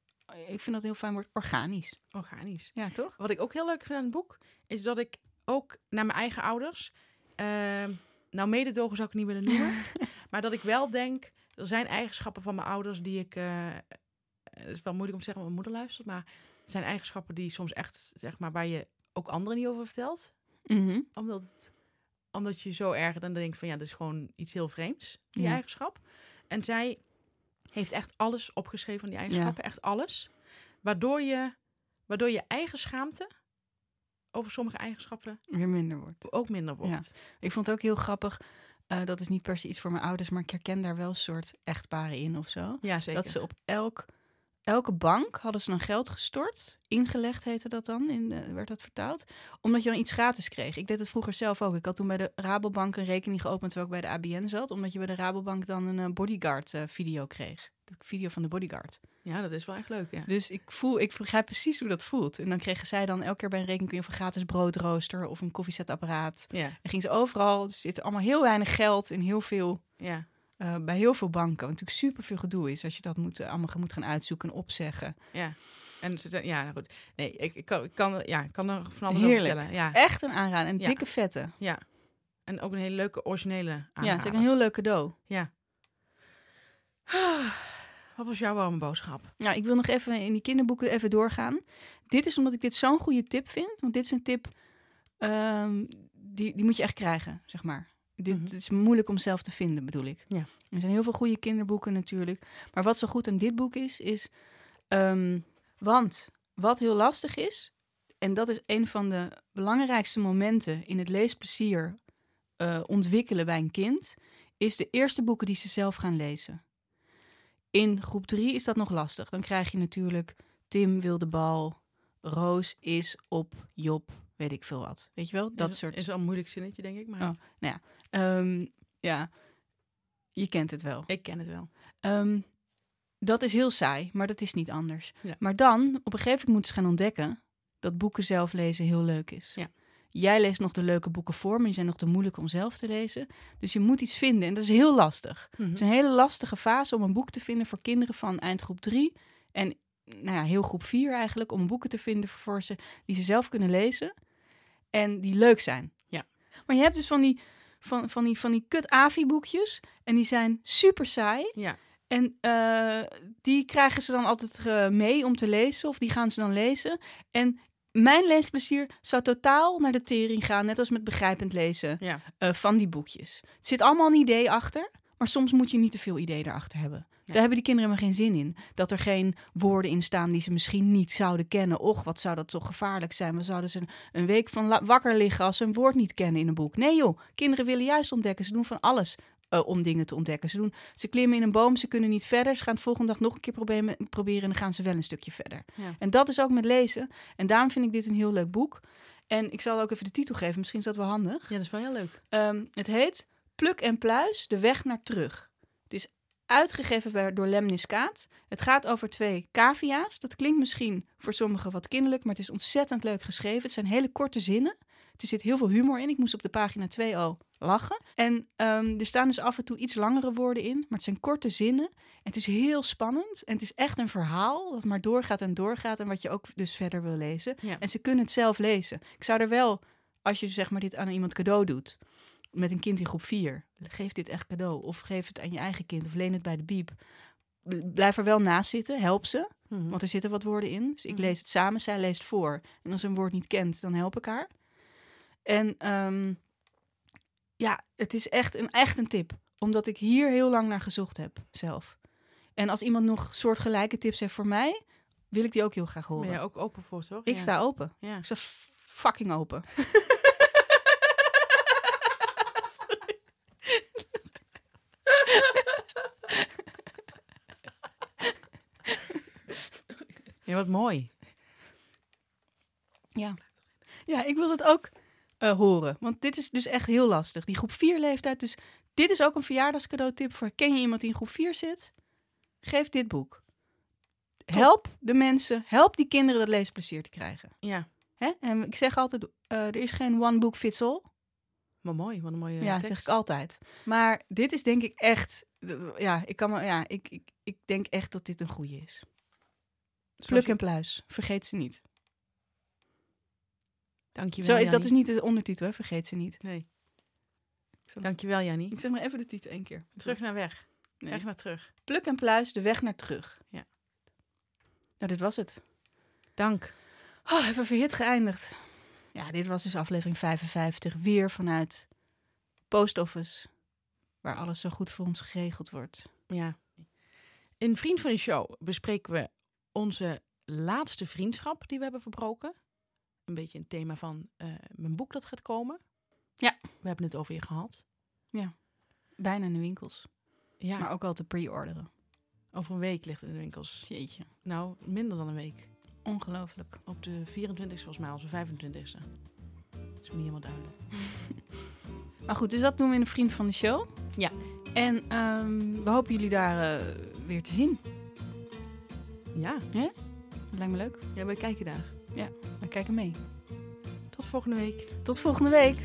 ik vind dat heel fijn woord, organisch. organisch. Ja, toch? Wat ik ook heel leuk vind aan het boek, is dat ik ook naar mijn eigen ouders, ehm, nou mededogen zou ik niet willen noemen, maar dat ik wel denk, er zijn eigenschappen van mijn ouders die ik, eh, het is wel moeilijk om te zeggen, want mijn moeder luistert, maar het zijn eigenschappen die soms echt, zeg maar, waar je ook anderen niet over vertelt, Mhm. omdat het omdat je zo erg dan denkt van ja, dat is gewoon iets heel vreemds, die Ja. eigenschap. En zij heeft echt alles opgeschreven van die eigenschappen, echt alles. Waardoor je, waardoor je eigen schaamte over sommige eigenschappen Weer minder wordt. ook minder wordt. Ik vond het ook heel grappig. eh, dat is niet per se iets voor mijn ouders, maar ik herken daar wel een soort echtparen in of zo. Ja, zeker. Dat ze op elk, elke bank hadden ze dan geld gestort. Ingelegd heette dat dan, in de, werd dat vertaald. Omdat je dan iets gratis kreeg. Ik deed het vroeger zelf ook. Ik had toen bij de Rabobank een rekening geopend terwijl ik bij de ABN zat. Omdat je bij de Rabobank dan een eh, bodyguard eh, video kreeg. De video van de bodyguard. Ja, dat is wel echt leuk, ja. Dus ik voel, ik begrijp precies hoe dat voelt. En dan kregen zij dan elke keer bij een rekening kun je of een gratis broodrooster of een koffiezetapparaat. Ja, En ging ze overal. Er zit allemaal heel weinig geld in heel veel ja, eh, bij heel veel banken. Wat natuurlijk super veel gedoe is als je dat moet, eh, allemaal moet gaan uitzoeken en opzeggen. ja. En ja, nou goed. Nee, ik, ik, kan, ik, kan, ja, ik kan er van alles Heerlijk. over vertellen. Ja, Het is echt een aanrader. En Ja. dikke vette. ja. En ook een hele leuke originele Ja, aanrader. het is ook een heel leuk cadeau. Ja. Wat was jouw warme boodschap? Nou, ik wil nog even in die kinderboeken even doorgaan. Dit is omdat ik dit zo'n goede tip vind. Want dit is een tip, ehm, die, die moet je echt krijgen, zeg maar. Dit, Mhm. dit is moeilijk om zelf te vinden, bedoel ik. Ja. Er zijn heel veel goede kinderboeken natuurlijk. Maar wat zo goed aan dit boek is, is... ehm, want wat heel lastig is... en dat is een van de belangrijkste momenten in het leesplezier eh, ontwikkelen bij een kind... is de eerste boeken die ze zelf gaan lezen. In groep drie is dat nog lastig. Dan krijg je natuurlijk Tim wil de bal, Roos is op Job, weet ik veel wat. Weet je wel? Dat is, soort... Is al een moeilijk zinnetje, denk ik. Maar Oh. Ehm, ja, je kent het wel. ik ken het wel. Ehm, dat is heel saai, maar dat is niet anders. Ja. Maar dan, op een gegeven moment moeten ze gaan ontdekken dat boeken zelf lezen heel leuk is. Ja. Jij leest nog de leuke boeken voor, maar die zijn nog te moeilijk om zelf te lezen. Dus je moet iets vinden en dat is heel lastig. Mhm. Het is een hele lastige fase om een boek te vinden voor kinderen van eindgroep 3 en nou ja, heel groep 4 eigenlijk, om boeken te vinden voor ze die ze zelf kunnen lezen en die leuk zijn. Ja. Maar je hebt dus van die, van, van die, van die kut AVI-boekjes en die zijn super saai. Ja, En eh, die krijgen ze dan altijd eh, mee om te lezen, of die gaan ze dan lezen. En mijn leesplezier zou totaal naar de tering gaan, net als met begrijpend lezen ja. eh, van die boekjes. Er zit allemaal een idee achter, maar soms moet je niet te veel idee erachter hebben. Daar hebben die kinderen helemaal geen zin in. Dat er geen woorden in staan die ze misschien niet zouden kennen. Och, wat zou dat toch gevaarlijk zijn? We zouden ze een, week van wakker liggen als ze een woord niet kennen in een boek. Nee joh, kinderen willen juist ontdekken. Ze doen van alles eh, om dingen te ontdekken. Ze, doen, ze klimmen in een boom, ze kunnen niet verder. Ze gaan het volgende dag nog een keer proberen, proberen en dan gaan ze wel een stukje verder. Ja. En dat is ook met lezen. En daarom vind ik dit een heel leuk boek. En ik zal ook even de titel geven, misschien is dat wel handig. ja, dat is wel heel leuk. Ehm, het heet Pluk en Pluis, de weg naar terug. Het is uitgegeven bij- door Lemniskaat. Het gaat over twee cavia's. Dat klinkt misschien voor sommigen wat kinderlijk, maar het is ontzettend leuk geschreven. Het zijn hele korte zinnen. Er zit heel veel humor in. Ik moest op de pagina 2 al lachen. En ehm, er staan dus af en toe iets langere woorden in, maar het zijn korte zinnen. En het is heel spannend. En het is echt een verhaal dat maar doorgaat en doorgaat. En wat je ook dus verder wil lezen. Ja. En ze kunnen het zelf lezen. Ik zou er wel, als je zeg maar dit aan iemand cadeau doet, met een kind in groep 4, geef dit echt cadeau. Of geef het aan je eigen kind of leen het bij de biep. Blijf er wel naast zitten, help ze, Mhm. want er zitten wat woorden in. Dus ik Mhm. lees het samen, zij leest voor. En als ze een woord niet kent, dan help ik haar. En ehm, ja, het is echt een, echt een tip, omdat ik hier heel lang naar gezocht heb zelf. En als iemand nog soortgelijke tips heeft voor mij, wil ik die ook heel graag horen. Ben je ook open voor, toch? Ik Ja. sta open. Ja. Ik sta fucking open. ja, wat mooi. Ja. Ja, ik wil het ook eh, horen. Want dit is dus echt heel lastig. Die groep 4 leeftijd. Dus dit is ook een verjaardagscadeautip voor. Ken je iemand die in groep 4 zit? Geef dit boek. Help de mensen, help die kinderen dat leesplezier te krijgen. Ja, Hè? En ik zeg altijd, eh, er is geen one book fits all. maar mooi. Wat een mooie ja, tekst. zeg ik altijd. Maar dit is denk ik echt, ja, ik kan me, ja, ik, ik, ik denk echt dat dit een goede is. Pluk en pluis, vergeet ze niet. Dankjewel, Zo is, dat is niet de ondertitel, hè? vergeet ze niet. Nee. Zal- Dankjewel, Jannie. Ik zeg maar even de titel één keer. Terug naar weg. Nee. Weg naar terug. Pluk en pluis, de weg naar terug. Ja. Nou, dit was het. Dank. Oh, even verhit geëindigd. Ja, dit was dus aflevering 55. Weer vanuit post office. Waar alles zo goed voor ons geregeld wordt. Ja. In Vriend van de Show bespreken we onze laatste vriendschap die we hebben verbroken. Een beetje een thema van eh, mijn boek dat gaat komen. Ja. We hebben het over je gehad. Bijna in de winkels. Ja, Maar ook al te pre-orderen. over een week ligt het in de winkels. Jeetje. Nou, minder dan een week. Ongelooflijk. Op de 24e volgens mij, onze 25e. Dat is me niet helemaal duidelijk. Maar goed, dus dat doen we in de Vriend van de Show. Ja. En ehm, we hopen jullie daar eh, weer te zien. Ja, Dat lijkt me leuk. ja wij kijken daar. We kijken mee. Tot volgende week. Tot volgende week.